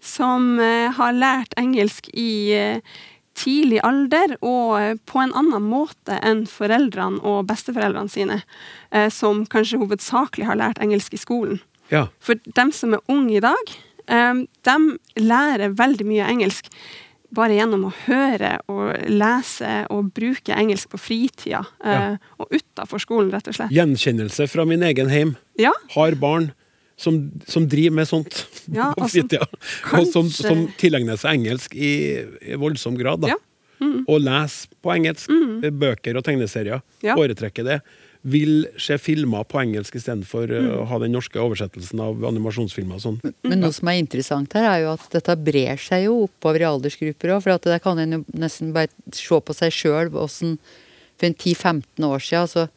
Som eh, har lært engelsk i eh, tidlig alder og eh, på en annen måte enn foreldrene og besteforeldrene sine, eh, som kanskje hovedsakelig har lært engelsk i skolen. Ja. For dem som er unge i dag, eh, de lærer veldig mye engelsk bare gjennom å høre og lese og bruke engelsk på fritida. Ja. Og utafor skolen, rett og slett. Gjenkjennelse fra min egen heim. Ja, Har barn som, som driver med sånt Ja, på altså, fritida. Og som, som tilegner seg engelsk i, i voldsom grad. Da. Ja. Mm. Og leser på engelsk. Bøker og tegneserier. Ja. Foretrekker det. Vil se filmer på engelsk istedenfor Mm. uh, å ha den norske oversettelsen av animasjonsfilmer. og Sånn. Men noe som er interessant her, er jo at dette brer seg jo oppover i aldersgrupper òg. For at der kan en jo nesten bare se på seg sjøl åssen For en 10-15 år siden, altså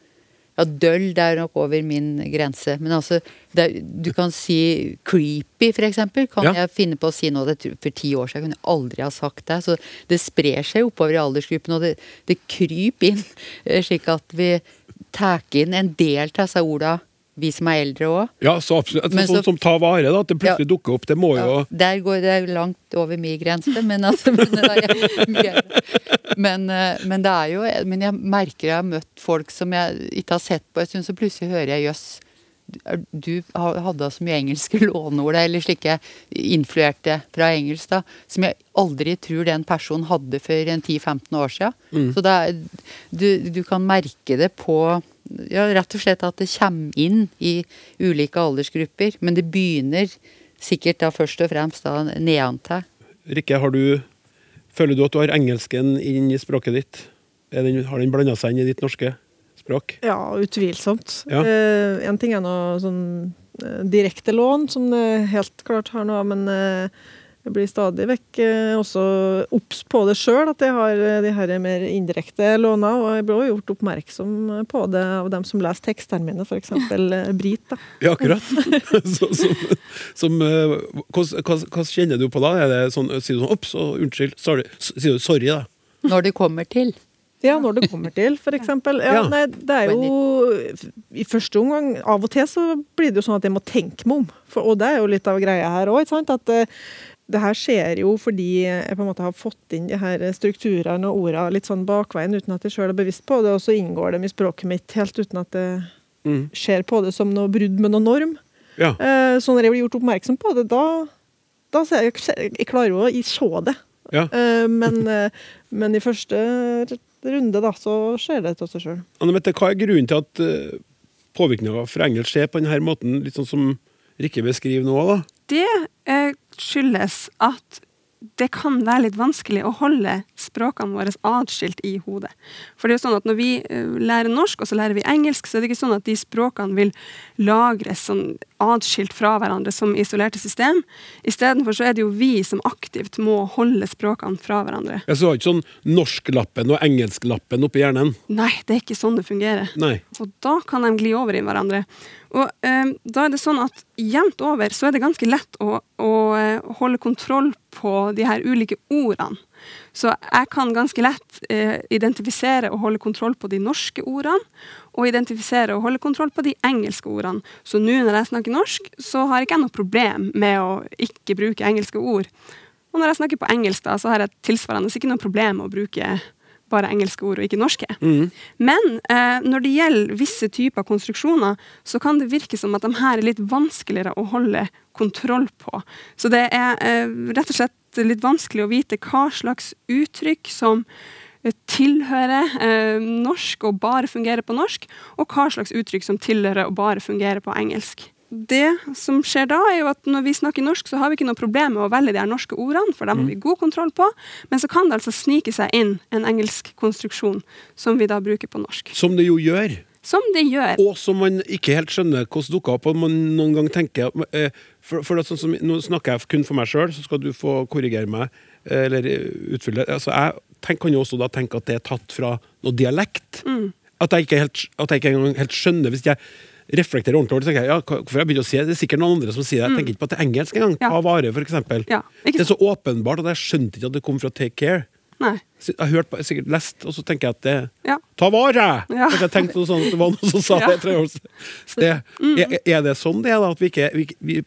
Ja, døll det er nok over min grense. Men altså, det, er- du kan si creepy, for eksempel. Kan Ja. jeg finne på å si noe det, for ti år siden? Jeg kunne aldri ha sagt det. Så det sprer seg oppover i aldersgruppen, og det, det kryper inn. eh, Slik at vi tar inn en del av disse orda, vi som er eldre òg. Ja, så absolutt. Men sånn så- som ta vare, da. At det plutselig Ja. dukker opp. Det må jo Ja, der går det langt over min grense, men altså men, eh, men det er jo Men jeg merker jeg har møtt folk som jeg ikke har sett på en stund, så plutselig hører jeg jøss. Du hadde så mye engelske låneord, eller slike influerte fra engelsk, da, som jeg aldri tror den personen hadde for en 10-15 år siden. Så det er, du, du kan merke det på ja, rett og slett at det kommer inn i ulike aldersgrupper. Men det begynner sikkert da først og fremst da nedantil. Rikke, har du Føler du at du har engelsken inn i språket ditt? Er den, har den blanda seg inn i ditt norske språk? Ja, utvilsomt. Ja. Eh, en ting er noe sånn eh, direkte lån, som det helt klart har noe men eh, jeg blir stadig vekk eh, også obs på det sjøl, at jeg har eh, de her mer indirekte låna. Og jeg ble også gjort oppmerksom på det av dem som leser tekstene mine, f.eks. Eh, Brit. da. Ja, akkurat. så, som, som, eh, hva, hva, hva kjenner du på da? Er det sånn, sier du sånn Ops, og unnskyld. Sorry. Sier du sorry, da? Når det kommer til. Ja, når det kommer til, f.eks. Ja, Ja. nei, det er jo I første omgang, av og til så blir det jo sånn at jeg må tenke meg om. For, og det er jo litt av greia her òg, ikke sant. At eh, det her skjer jo fordi jeg på en måte har fått inn de her strukturene og ordene litt sånn bakveien uten at jeg sjøl er bevisst på det, og så inngår dem i språket mitt helt uten at det Mm. ser på det som noe brudd med noen norm. Ja. Eh, Så når jeg blir gjort oppmerksom på det, da, da ser jeg, jeg klarer jo å se det. ja. Eh, Men, eh, men i første runde da, så skjer det av seg sjøl. Anne Mette, hva er grunnen til at påvirkninga fra engelsk skjer på denne måten, litt sånn som Rikke beskriver nå? da? det eh, skyldes at det kan være litt vanskelig å holde språkene våre atskilt i hodet. For det er jo sånn at når vi eh, lærer norsk, og så lærer vi engelsk, så er det ikke sånn at de språkene vil lagres sånn atskilt fra hverandre som isolerte system. Istedenfor så er det jo vi som aktivt må holde språkene fra hverandre. Jeg så har ikke sånn norsk-lappen og engelsklappen oppi hjernen. Nei, det er ikke sånn det fungerer. Nei. Og da kan de gli over i hverandre. Og eh, da er det sånn at jevnt over så er det ganske lett å, å eh, holde kontroll på de her ulike ordene. Så jeg kan ganske lett eh, identifisere og holde kontroll på de norske ordene, og identifisere og holde kontroll på de engelske ordene. Så nå når jeg snakker norsk, så har ikke jeg noe problem med å ikke bruke engelske ord. Og når jeg snakker på engelsk, da, så har jeg tilsvarende ikke noe problem med å bruke bare engelske ord og ikke norske. Men eh, når det gjelder visse typer konstruksjoner, så kan det virke som at de her er litt vanskeligere å holde kontroll på. Så det er eh, rett og slett litt vanskelig å vite hva slags uttrykk som eh, tilhører eh, norsk og bare fungerer på norsk, og hva slags uttrykk som tilhører og bare fungerer på engelsk. Det som skjer da, er jo at når vi snakker norsk, så har vi ikke noe problem med å velge de her norske ordene, for dem har vi god kontroll på. Men så kan det altså snike seg inn en engelsk konstruksjon som vi da bruker på norsk. Som det jo gjør. Som det gjør. Og som man ikke helt skjønner hvordan dukker opp. Og man noen gang tenker eh, For, for det sånn som, Nå snakker jeg kun for meg sjøl, så skal du få korrigere meg. eh, Eller eh, utfylle. Altså, jeg tenk, kan jo også da tenke at det er tatt fra noe dialekt. At jeg ikke helt, at jeg ikke engang helt skjønner Hvis jeg reflekterer ordentlig over det, tenker jeg ja, hvorfor jeg begynner å si det? Det er sikkert noen andre som sier det. Jeg tenker ikke på at det er engelsk engang. Ja. Ta vare, for eksempel. Ja, det er så åpenbart at jeg skjønte ikke at det kom fra take care. Nei. Jeg har hørt, jeg sikkert lest, og så tenker jeg at det Ja. Ta vare! Ja. Jeg tenkte noe sånt, det var noen som sa Ja. det. tre år siden. Er, er det sånn det er, da? At vi ikke, vi, vi,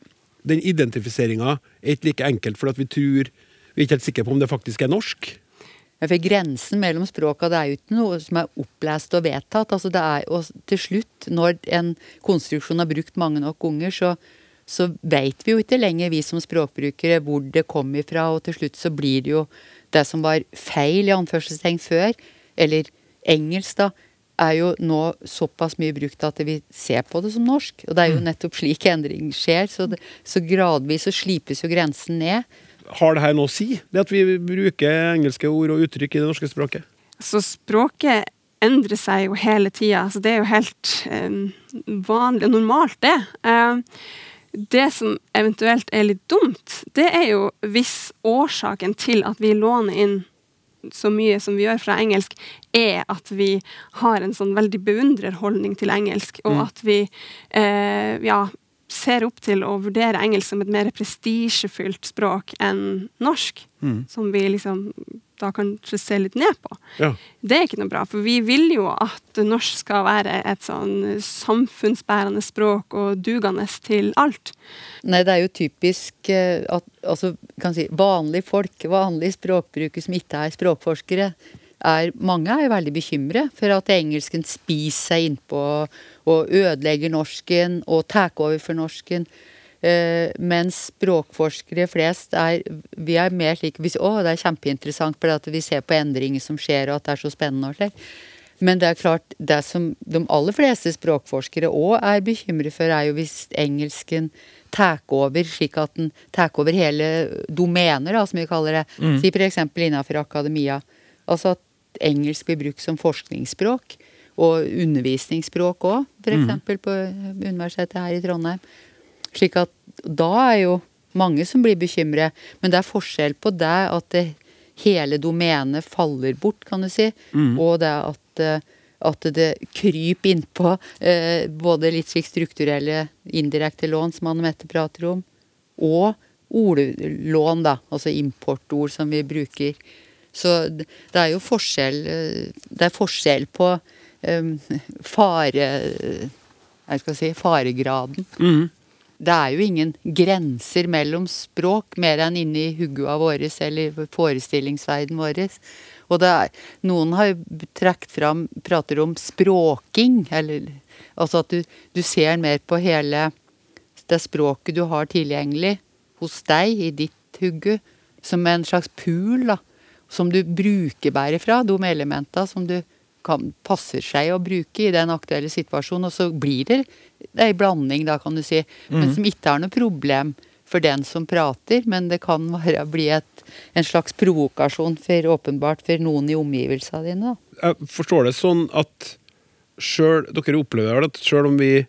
den identifiseringa er ikke like enkelt, for at vi tror Vi er ikke helt sikre på om det faktisk er norsk. For Grensen mellom språka det er jo ikke noe som er opplest og vedtatt. altså det er, og Til slutt, når en konstruksjon har brukt mange nok ganger, så, så veit vi jo ikke lenger, vi som språkbrukere, hvor det kom ifra. Og til slutt så blir det jo det som var feil, i anførselstegn, før, eller engelsk, da, er jo nå såpass mye brukt at vi ser på det som norsk. Og det er jo nettopp slik endring skjer. Så, det, så gradvis så slipes jo grensen ned. Har det her noe å si? Det at vi bruker engelske ord og uttrykk i det norske språket? Så språket endrer seg jo hele tida. Så det er jo helt eh, vanlig og normalt, det. Eh, det som eventuelt er litt dumt, det er jo hvis årsaken til at vi låner inn så mye som vi gjør fra engelsk, er at vi har en sånn veldig beundrerholdning til engelsk, og at vi eh, ja, ser opp til å vurdere engelsk som et mer prestisjefylt språk enn norsk, som vi liksom da kanskje ser litt ned på. Ja. Det er ikke noe bra, for vi vil jo at norsk skal være et sånn samfunnsbærende språk og dugende til alt. Nei, det er jo typisk eh, at altså, kan si, vanlige folk, vanlige språkbrukere som ikke er språkforskere, er, mange er veldig bekymret for at engelsken spiser seg innpå og ødelegger norsken og tar over for norsken. Uh, mens språkforskere flest er Vi er mer slik vi, Å, det er kjempeinteressant at vi ser på endringer som skjer, og at det er så spennende og slik. Men det er klart, det som de aller fleste språkforskere òg er bekymret for, er jo hvis engelsken tar over, slik at den tar over hele domener, da, som vi kaller det. Si f.eks. innenfor akademia. Altså at engelsk blir brukt som forskningsspråk. Og undervisningsspråk òg, f.eks. på Universitetet her i Trondheim. Slik at da er jo mange som blir bekymret. Men det er forskjell på det at det, hele domenet faller bort, kan du si, og det at, eh, at det kryper innpå eh, både litt slik strukturelle indirekte lån, som Anne Mette prater om, og ordlån, da. Altså importord som vi bruker. Så det er jo forskjell eh, Det er forskjell på um, fare... Jeg skal si faregraden. Det er jo ingen grenser mellom språk, mer enn inni hugga vår eller forestillingsverden vår. Og det er, noen har jo trukket fram, prater om språking, eller altså at du, du ser mer på hele det språket du har tilgjengelig hos deg, i ditt hugge, som en slags pool, da. Som du bruker bare fra, de elementene som du kan, passer seg å bruke i den aktuelle situasjonen. Og så blir det ei blanding, da, kan du si. Men som ikke er noe problem for den som prater, men det kan være, bli et, en slags provokasjon for åpenbart for noen i omgivelsene dine. da. Jeg forstår det sånn at selv, dere opplever at selv om vi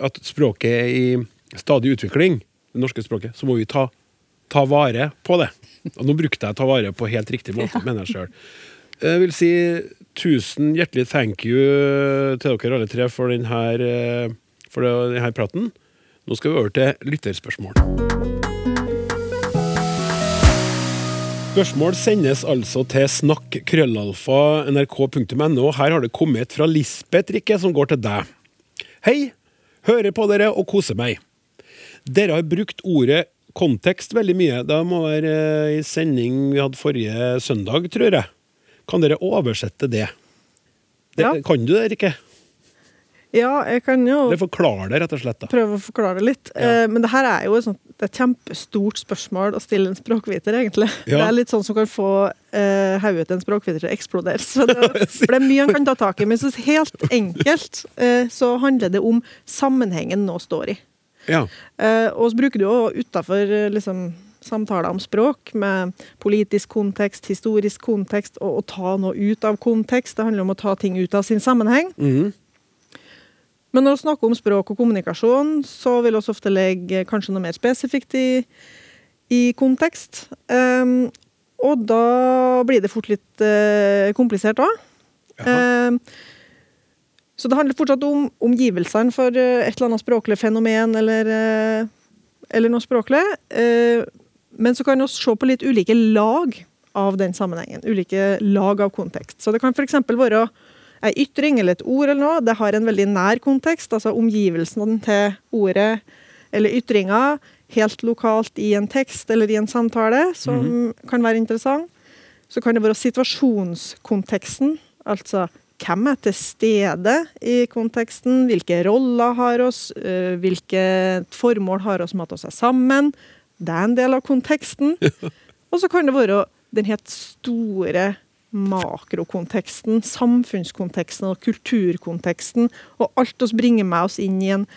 at språket er i stadig utvikling, det norske språket, så må vi ta, ta vare på det. Og nå brukte jeg 'ta vare på' helt riktig måte, mener jeg sjøl. Jeg vil si tusen hjertelig thank you til dere alle tre for denne, for denne praten. Nå skal vi over til lytterspørsmål. Spørsmål sendes altså til snakk.krøllalfa.nrk.no. Her har det kommet fra Lisbeth Rikke, som går til deg. Hei! Hører på dere og koser meg. Dere har brukt ordet kontekst veldig mye. Det må være eh, i sending vi hadde forrige søndag, tror jeg. Kan dere oversette det? det Ja. Kan du det, Rikke? Ja, jeg kan jo Eller forklare det, rett og slett. da. prøve å forklare det litt. Ja. Eh, men det her er jo et, sånt, det et kjempestort spørsmål å stille en språkviter, egentlig. Ja. Det er litt sånn som kan få eh, hodet til en språkviter til å eksplodere. Så det, for det er mye han kan ta tak i. Men helt enkelt eh, så handler det om sammenhengen nå står i. Ja. Eh, og så bruker du jo utafor eh, liksom, samtaler om språk, med politisk kontekst, historisk kontekst, og å ta noe ut av kontekst. Det handler om å ta ting ut av sin sammenheng. Mm. Men når vi snakker om språk og kommunikasjon, så vil vi ofte legge kanskje noe mer spesifikt i, i kontekst. Um, og da blir det fort litt uh, komplisert òg. Jaha. Så det handler fortsatt om omgivelsene for eh, et eller annet språklig fenomen eller, eh, eller noe språklig. Eh, men så kan vi se på litt ulike lag av den sammenhengen. Ulike lag av kontekst. Så det kan f.eks. være ei ytring eller et ord eller noe. Det har en veldig nær kontekst, altså omgivelsene til ordet eller ytringa helt lokalt i en tekst eller i en samtale, som kan være interessant. Så kan det være situasjonskonteksten, altså hvem er til stede i konteksten, hvilke roller har oss, øh, hvilket formål har oss med at oss er sammen. Det er en del av konteksten. Og så kan det være den helt store makrokonteksten, samfunnskonteksten og kulturkonteksten, og alt oss bringer med oss inn i en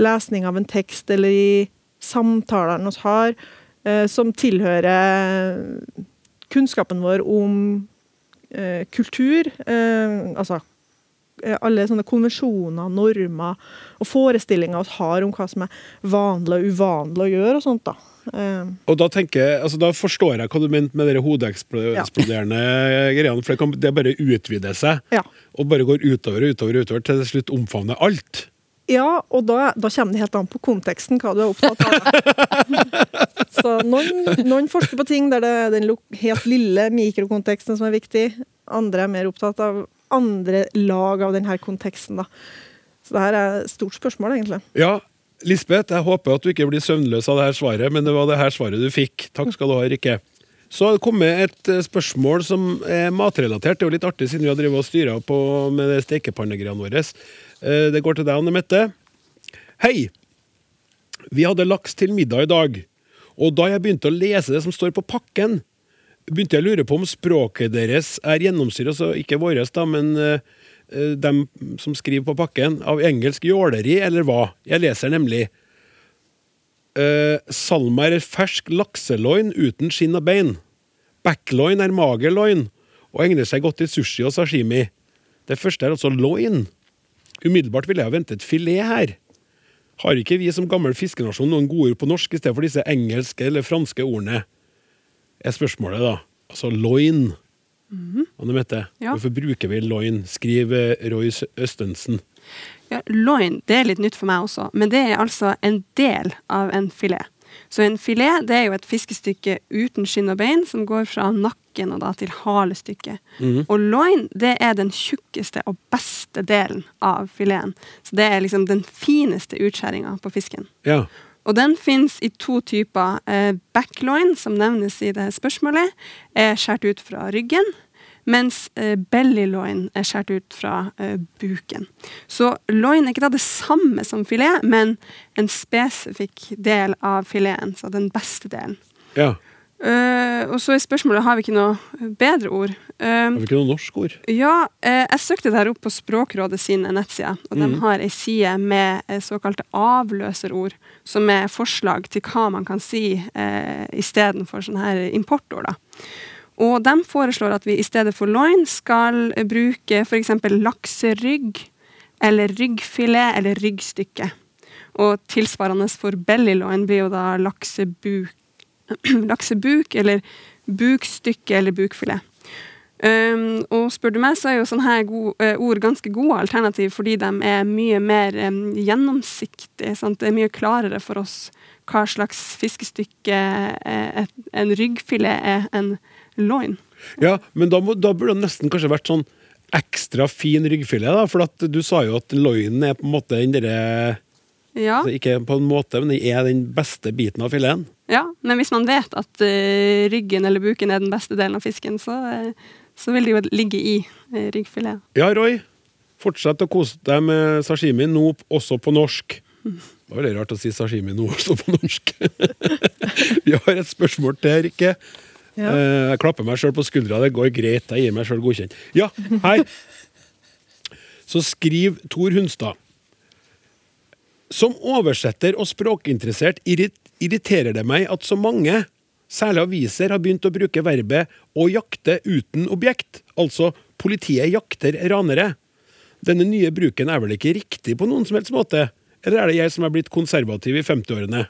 lesning av en tekst eller i samtalene vi har, eh, som tilhører kunnskapen vår om eh, kultur. Eh, altså eh, alle sånne konvensjoner, normer og forestillinger vi har om hva som er vanlig og uvanlig å gjøre og sånt. da. Eh, Og da tenker jeg, altså da forstår jeg hva du mente med de hodeeksploderende greiene. For det kan det bare utvide seg, ja. og bare går utover og utover, utover til det slutt omfavner alt. Ja, og da, da kommer det helt an på konteksten hva du er opptatt av. Så noen, noen forsker på ting der det er den helt lille mikrokonteksten som er viktig. Andre er mer opptatt av andre lag av denne konteksten. Da. Så det her er et stort spørsmål, egentlig. Ja, Lisbeth, jeg håper at du ikke blir søvnløs av det her svaret, men det var det her svaret du fikk. Takk skal du ha, Rikke. Så har det kommet et eh, spørsmål som er matrelatert. Det er jo litt artig siden vi har drevet og styra på med stekepannegreiene våre. Eh, Det går til deg, Anne Mette. Hei! Vi hadde laks til middag i dag, og da jeg begynte å lese det som står på pakken, begynte jeg å lure på om språket deres er gjennomsyret, altså ikke vårt, da, men eh, eh, dem som skriver på pakken, av engelsk jåleri, eller hva? Jeg leser nemlig uh, Salma er fersk lakseloin uten skinn og bein. Backloin er mager loin, og egner seg godt til sushi og sashimi. Det første er altså loin. Umiddelbart ville jeg ventet filet her. Har ikke vi som gammel fiskenasjon noen gode ord på norsk i stedet for disse engelske eller franske ordene? Er spørsmålet, da. Altså loin. Anne Mette, Ja. hvorfor bruker vi loin? Skriv eh, Roy Østensen. Ja, loin det er litt nytt for meg også, men det er altså en del av en filet. Så en filet det er jo et fiskestykke uten skinn og bein som går fra nakken og da til halestykket. Og loin det er den tjukkeste og beste delen av fileten. Så det er liksom den fineste utskjæringa på fisken. Ja. Og den finnes i to typer. Eh, backloin, som nevnes i det spørsmålet, er skåret ut fra ryggen. Mens eh, bellyloin er skåret ut fra eh, buken. Så loin er ikke da det samme som filet, men en spesifikk del av fileten. Så den beste delen. ja. Eh, og så er spørsmålet har vi ikke noe bedre ord. Uh, Har vi ikke noe norsk ord? ja, uh, jeg søkte det her opp på Språkrådet sine nettsider, og de har ei side med såkalte avløserord, som er forslag til hva man kan si uh, istedenfor sånne her importord. da. Og de foreslår at vi i stedet for loin skal bruke f.eks. lakserygg, eller ryggfilet, eller ryggstykke. Og tilsvarende for bellyloin blir jo da laksebuk, laksebuk eller bukstykke eller bukfilet. Um, og spør du meg, så er jo sånne her gode, uh, ord ganske gode alternativ, fordi de er mye mer um, gjennomsiktige. Sant? Det er mye klarere for oss hva slags fiskestykke eh, et, en ryggfilet er enn loin. Ja, men da, må, da burde det nesten kanskje vært sånn ekstra fin ryggfilet, da. For at du sa jo at loinen er på en måte den derre Ja, altså Ikke på en måte, men den er den beste biten av fileten. Ja, men hvis man vet at uh, ryggen eller buken er den beste delen av fisken, så, uh, så vil det jo ligge i uh, ryggfilet. Ja, Roy. Fortsett å kose deg med sashimi nå også på norsk. Det var veldig rart å si sashimi nå også på norsk. Vi har et spørsmål til, Rikke. Ja. Eh, Jeg klapper meg sjøl på skuldra. Det går greit. Jeg gir meg sjøl godkjent. Ja, hei! Så skriv Tor Hunstad. Som oversetter og språkinteressert irriterer det meg at så mange, særlig aviser, har begynt å bruke verbet 'å jakte uten objekt', altså 'politiet jakter ranere'. Denne nye bruken er vel ikke riktig på noen som helst måte? Eller er det jeg som er blitt konservativ i 50-årene?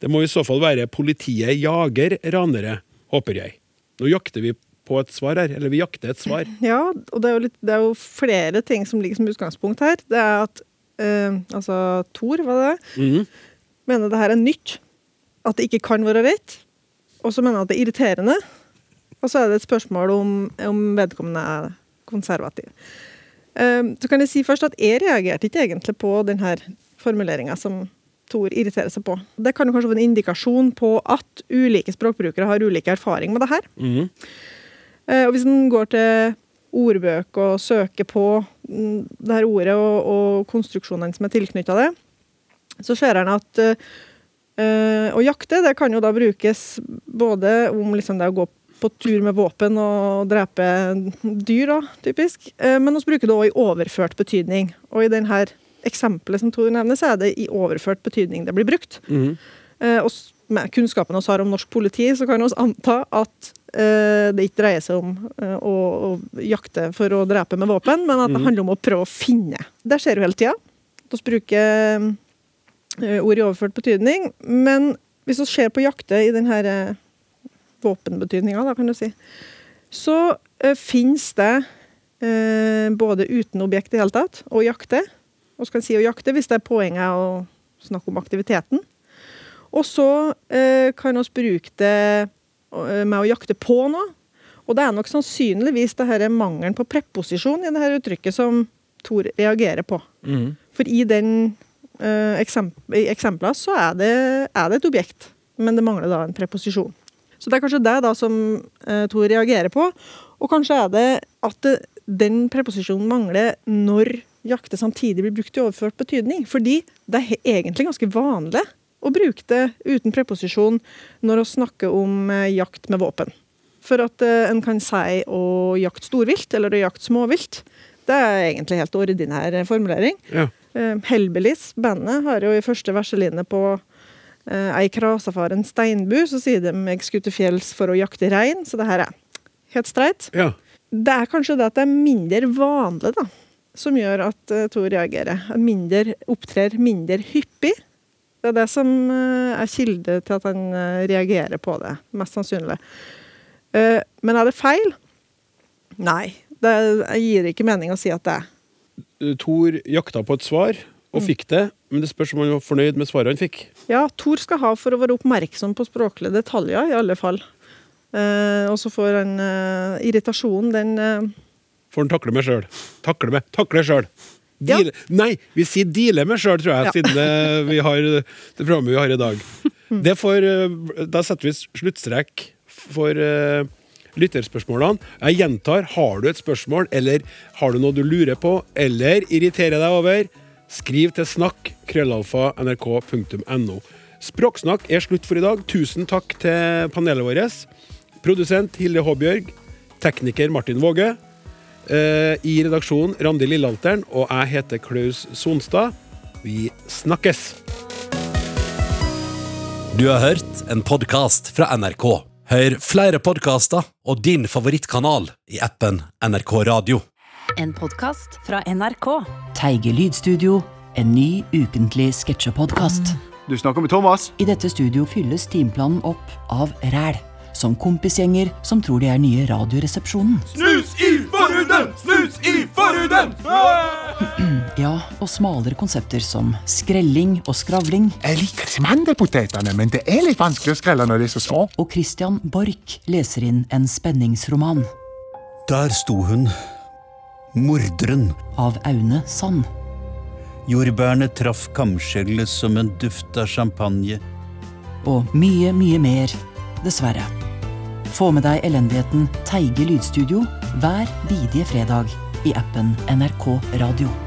Det må i så fall være 'politiet jager ranere', håper jeg. Nå jakter vi på et svar her, eller vi jakter et svar. Ja, og det er, jo litt, det er jo flere ting som ligger som utgangspunkt her. Det er at eh, altså Thor, var det det? Mm. Mener det her er nytt. At det ikke kan være rett. Og så mener han at det er irriterende Og så er det et spørsmål om, om vedkommende er konservativ. Um, så kan jeg si først at jeg reagerte ikke egentlig på denne formuleringa som Tor irriterer seg på. Det kan jo kanskje være en indikasjon på at ulike språkbrukere har ulike erfaring med det her. Mm. Eh, Og hvis en går til ordbøk og søker på mm, det her ordet og, og konstruksjonene som er tilknytta det, så ser han at eh, å jakte det kan jo da brukes både om liksom det å gå på tur med våpen og drepe dyr, da, typisk, eh, men vi bruker det òg i overført betydning. Og i denne eksempelet som Tor nevner, så er det i overført betydning det blir brukt. Mhm. Eh, og med kunnskapen vi har om norsk politi, så kan vi anta at det ikke dreier seg om eh, å, å jakte for å drepe med våpen, men at det handler om å prøve å finne. Det skjer jo hele tida. Vi bruker eh, ord i overført betydning. Men hvis vi ser på jakte i denne våpenbetydninga, kan du si, så finnes det eh, både uten objekt i hele tatt, og jakte. Vi kan si å jakte hvis det er poenget å snakke om aktiviteten. Og så eh, kan vi bruke det eh, med å jakte på noe. Og det er nok sannsynligvis det her mangelen på preposisjon i det her uttrykket som Thor reagerer på. Mm. For i den uh, eksemp i eksemplene så er det, er det et objekt, men det mangler da en preposisjon. Så det er kanskje det da som uh, Thor reagerer på. Og kanskje er det at det, den preposisjonen mangler når jakte samtidig blir brukt i overført betydning. Fordi det er egentlig ganske vanlig å bruke det uten preposisjon når vi snakker om eh, jakt med våpen. For at eh, en kan si å jakte storvilt eller å jakte småvilt. Det er egentlig helt ordinær eh, formulering. Ja. Helbelis, Hellbillies, bandet, har jo i første verselinje på Ei krasafaren steinbu, så sier de 'jeg skulle til fjells for å jakte rein', så det her er helt streit. ja. Det er kanskje det at det er mindre vanlig, da, som gjør at Tor reagerer. Mindre, opptrer mindre hyppig. Det er det som eh, er kilde til at han eh, reagerer på det, mest sannsynlig. Eh, men er det feil? Nei. Det gir ikke mening å si at det er. Tor jakta på et svar, og fikk det, men det spørs om han var fornøyd med svaret han fikk. Ja, Tor skal ha for å være oppmerksom på språklige detaljer, i alle fall. Eh, og så får han eh, irritasjonen, den eh, Får han takle meg sjøl. Takle meg. Takle sjøl. Ja. Nei, vi sier deale med sjøl, tror jeg, Ja. siden vi har det programmet vi har i dag. Det får, eh, da setter vi sluttstrek for uh, lytterspørsmålene. Jeg gjentar, har du et spørsmål, eller har du noe du lurer på, eller irriterer deg over, skriv til snakk krøllalfa nrk.no. Språksnakk er slutt for i dag. Tusen takk til panelet vårt. Produsent Hilde Håbjørg. Tekniker Martin Våge. Eh, I redaksjonen Randi Lillealteren, og jeg heter Klaus Sonstad. Vi snakkes! Du har hørt en podkast fra NRK. Hør flere podkaster og din favorittkanal i appen NRK Radio. En podkast fra NRK. Teige lydstudio, en ny ukentlig sketsjepodkast. Du snakker med Thomas? I dette studio fylles timeplanen opp av ræl. Som kompisgjenger som tror de er nye Radioresepsjonen. Snus i forhuden! Snus i forhuden! Ja, og smalere konsepter som skrelling og skravling. Jeg liker disse mandelpotetene, men det er litt vanskelig å skrelle når de er så små. Og Christian Borch leser inn en spenningsroman Der sto hun, morderen. av Aune Sand. Jordbærene traff kamskjellet som en duft av champagne. Og mye, mye mer, dessverre. Få med deg elendigheten Teige lydstudio hver bidige fredag i appen NRK Radio.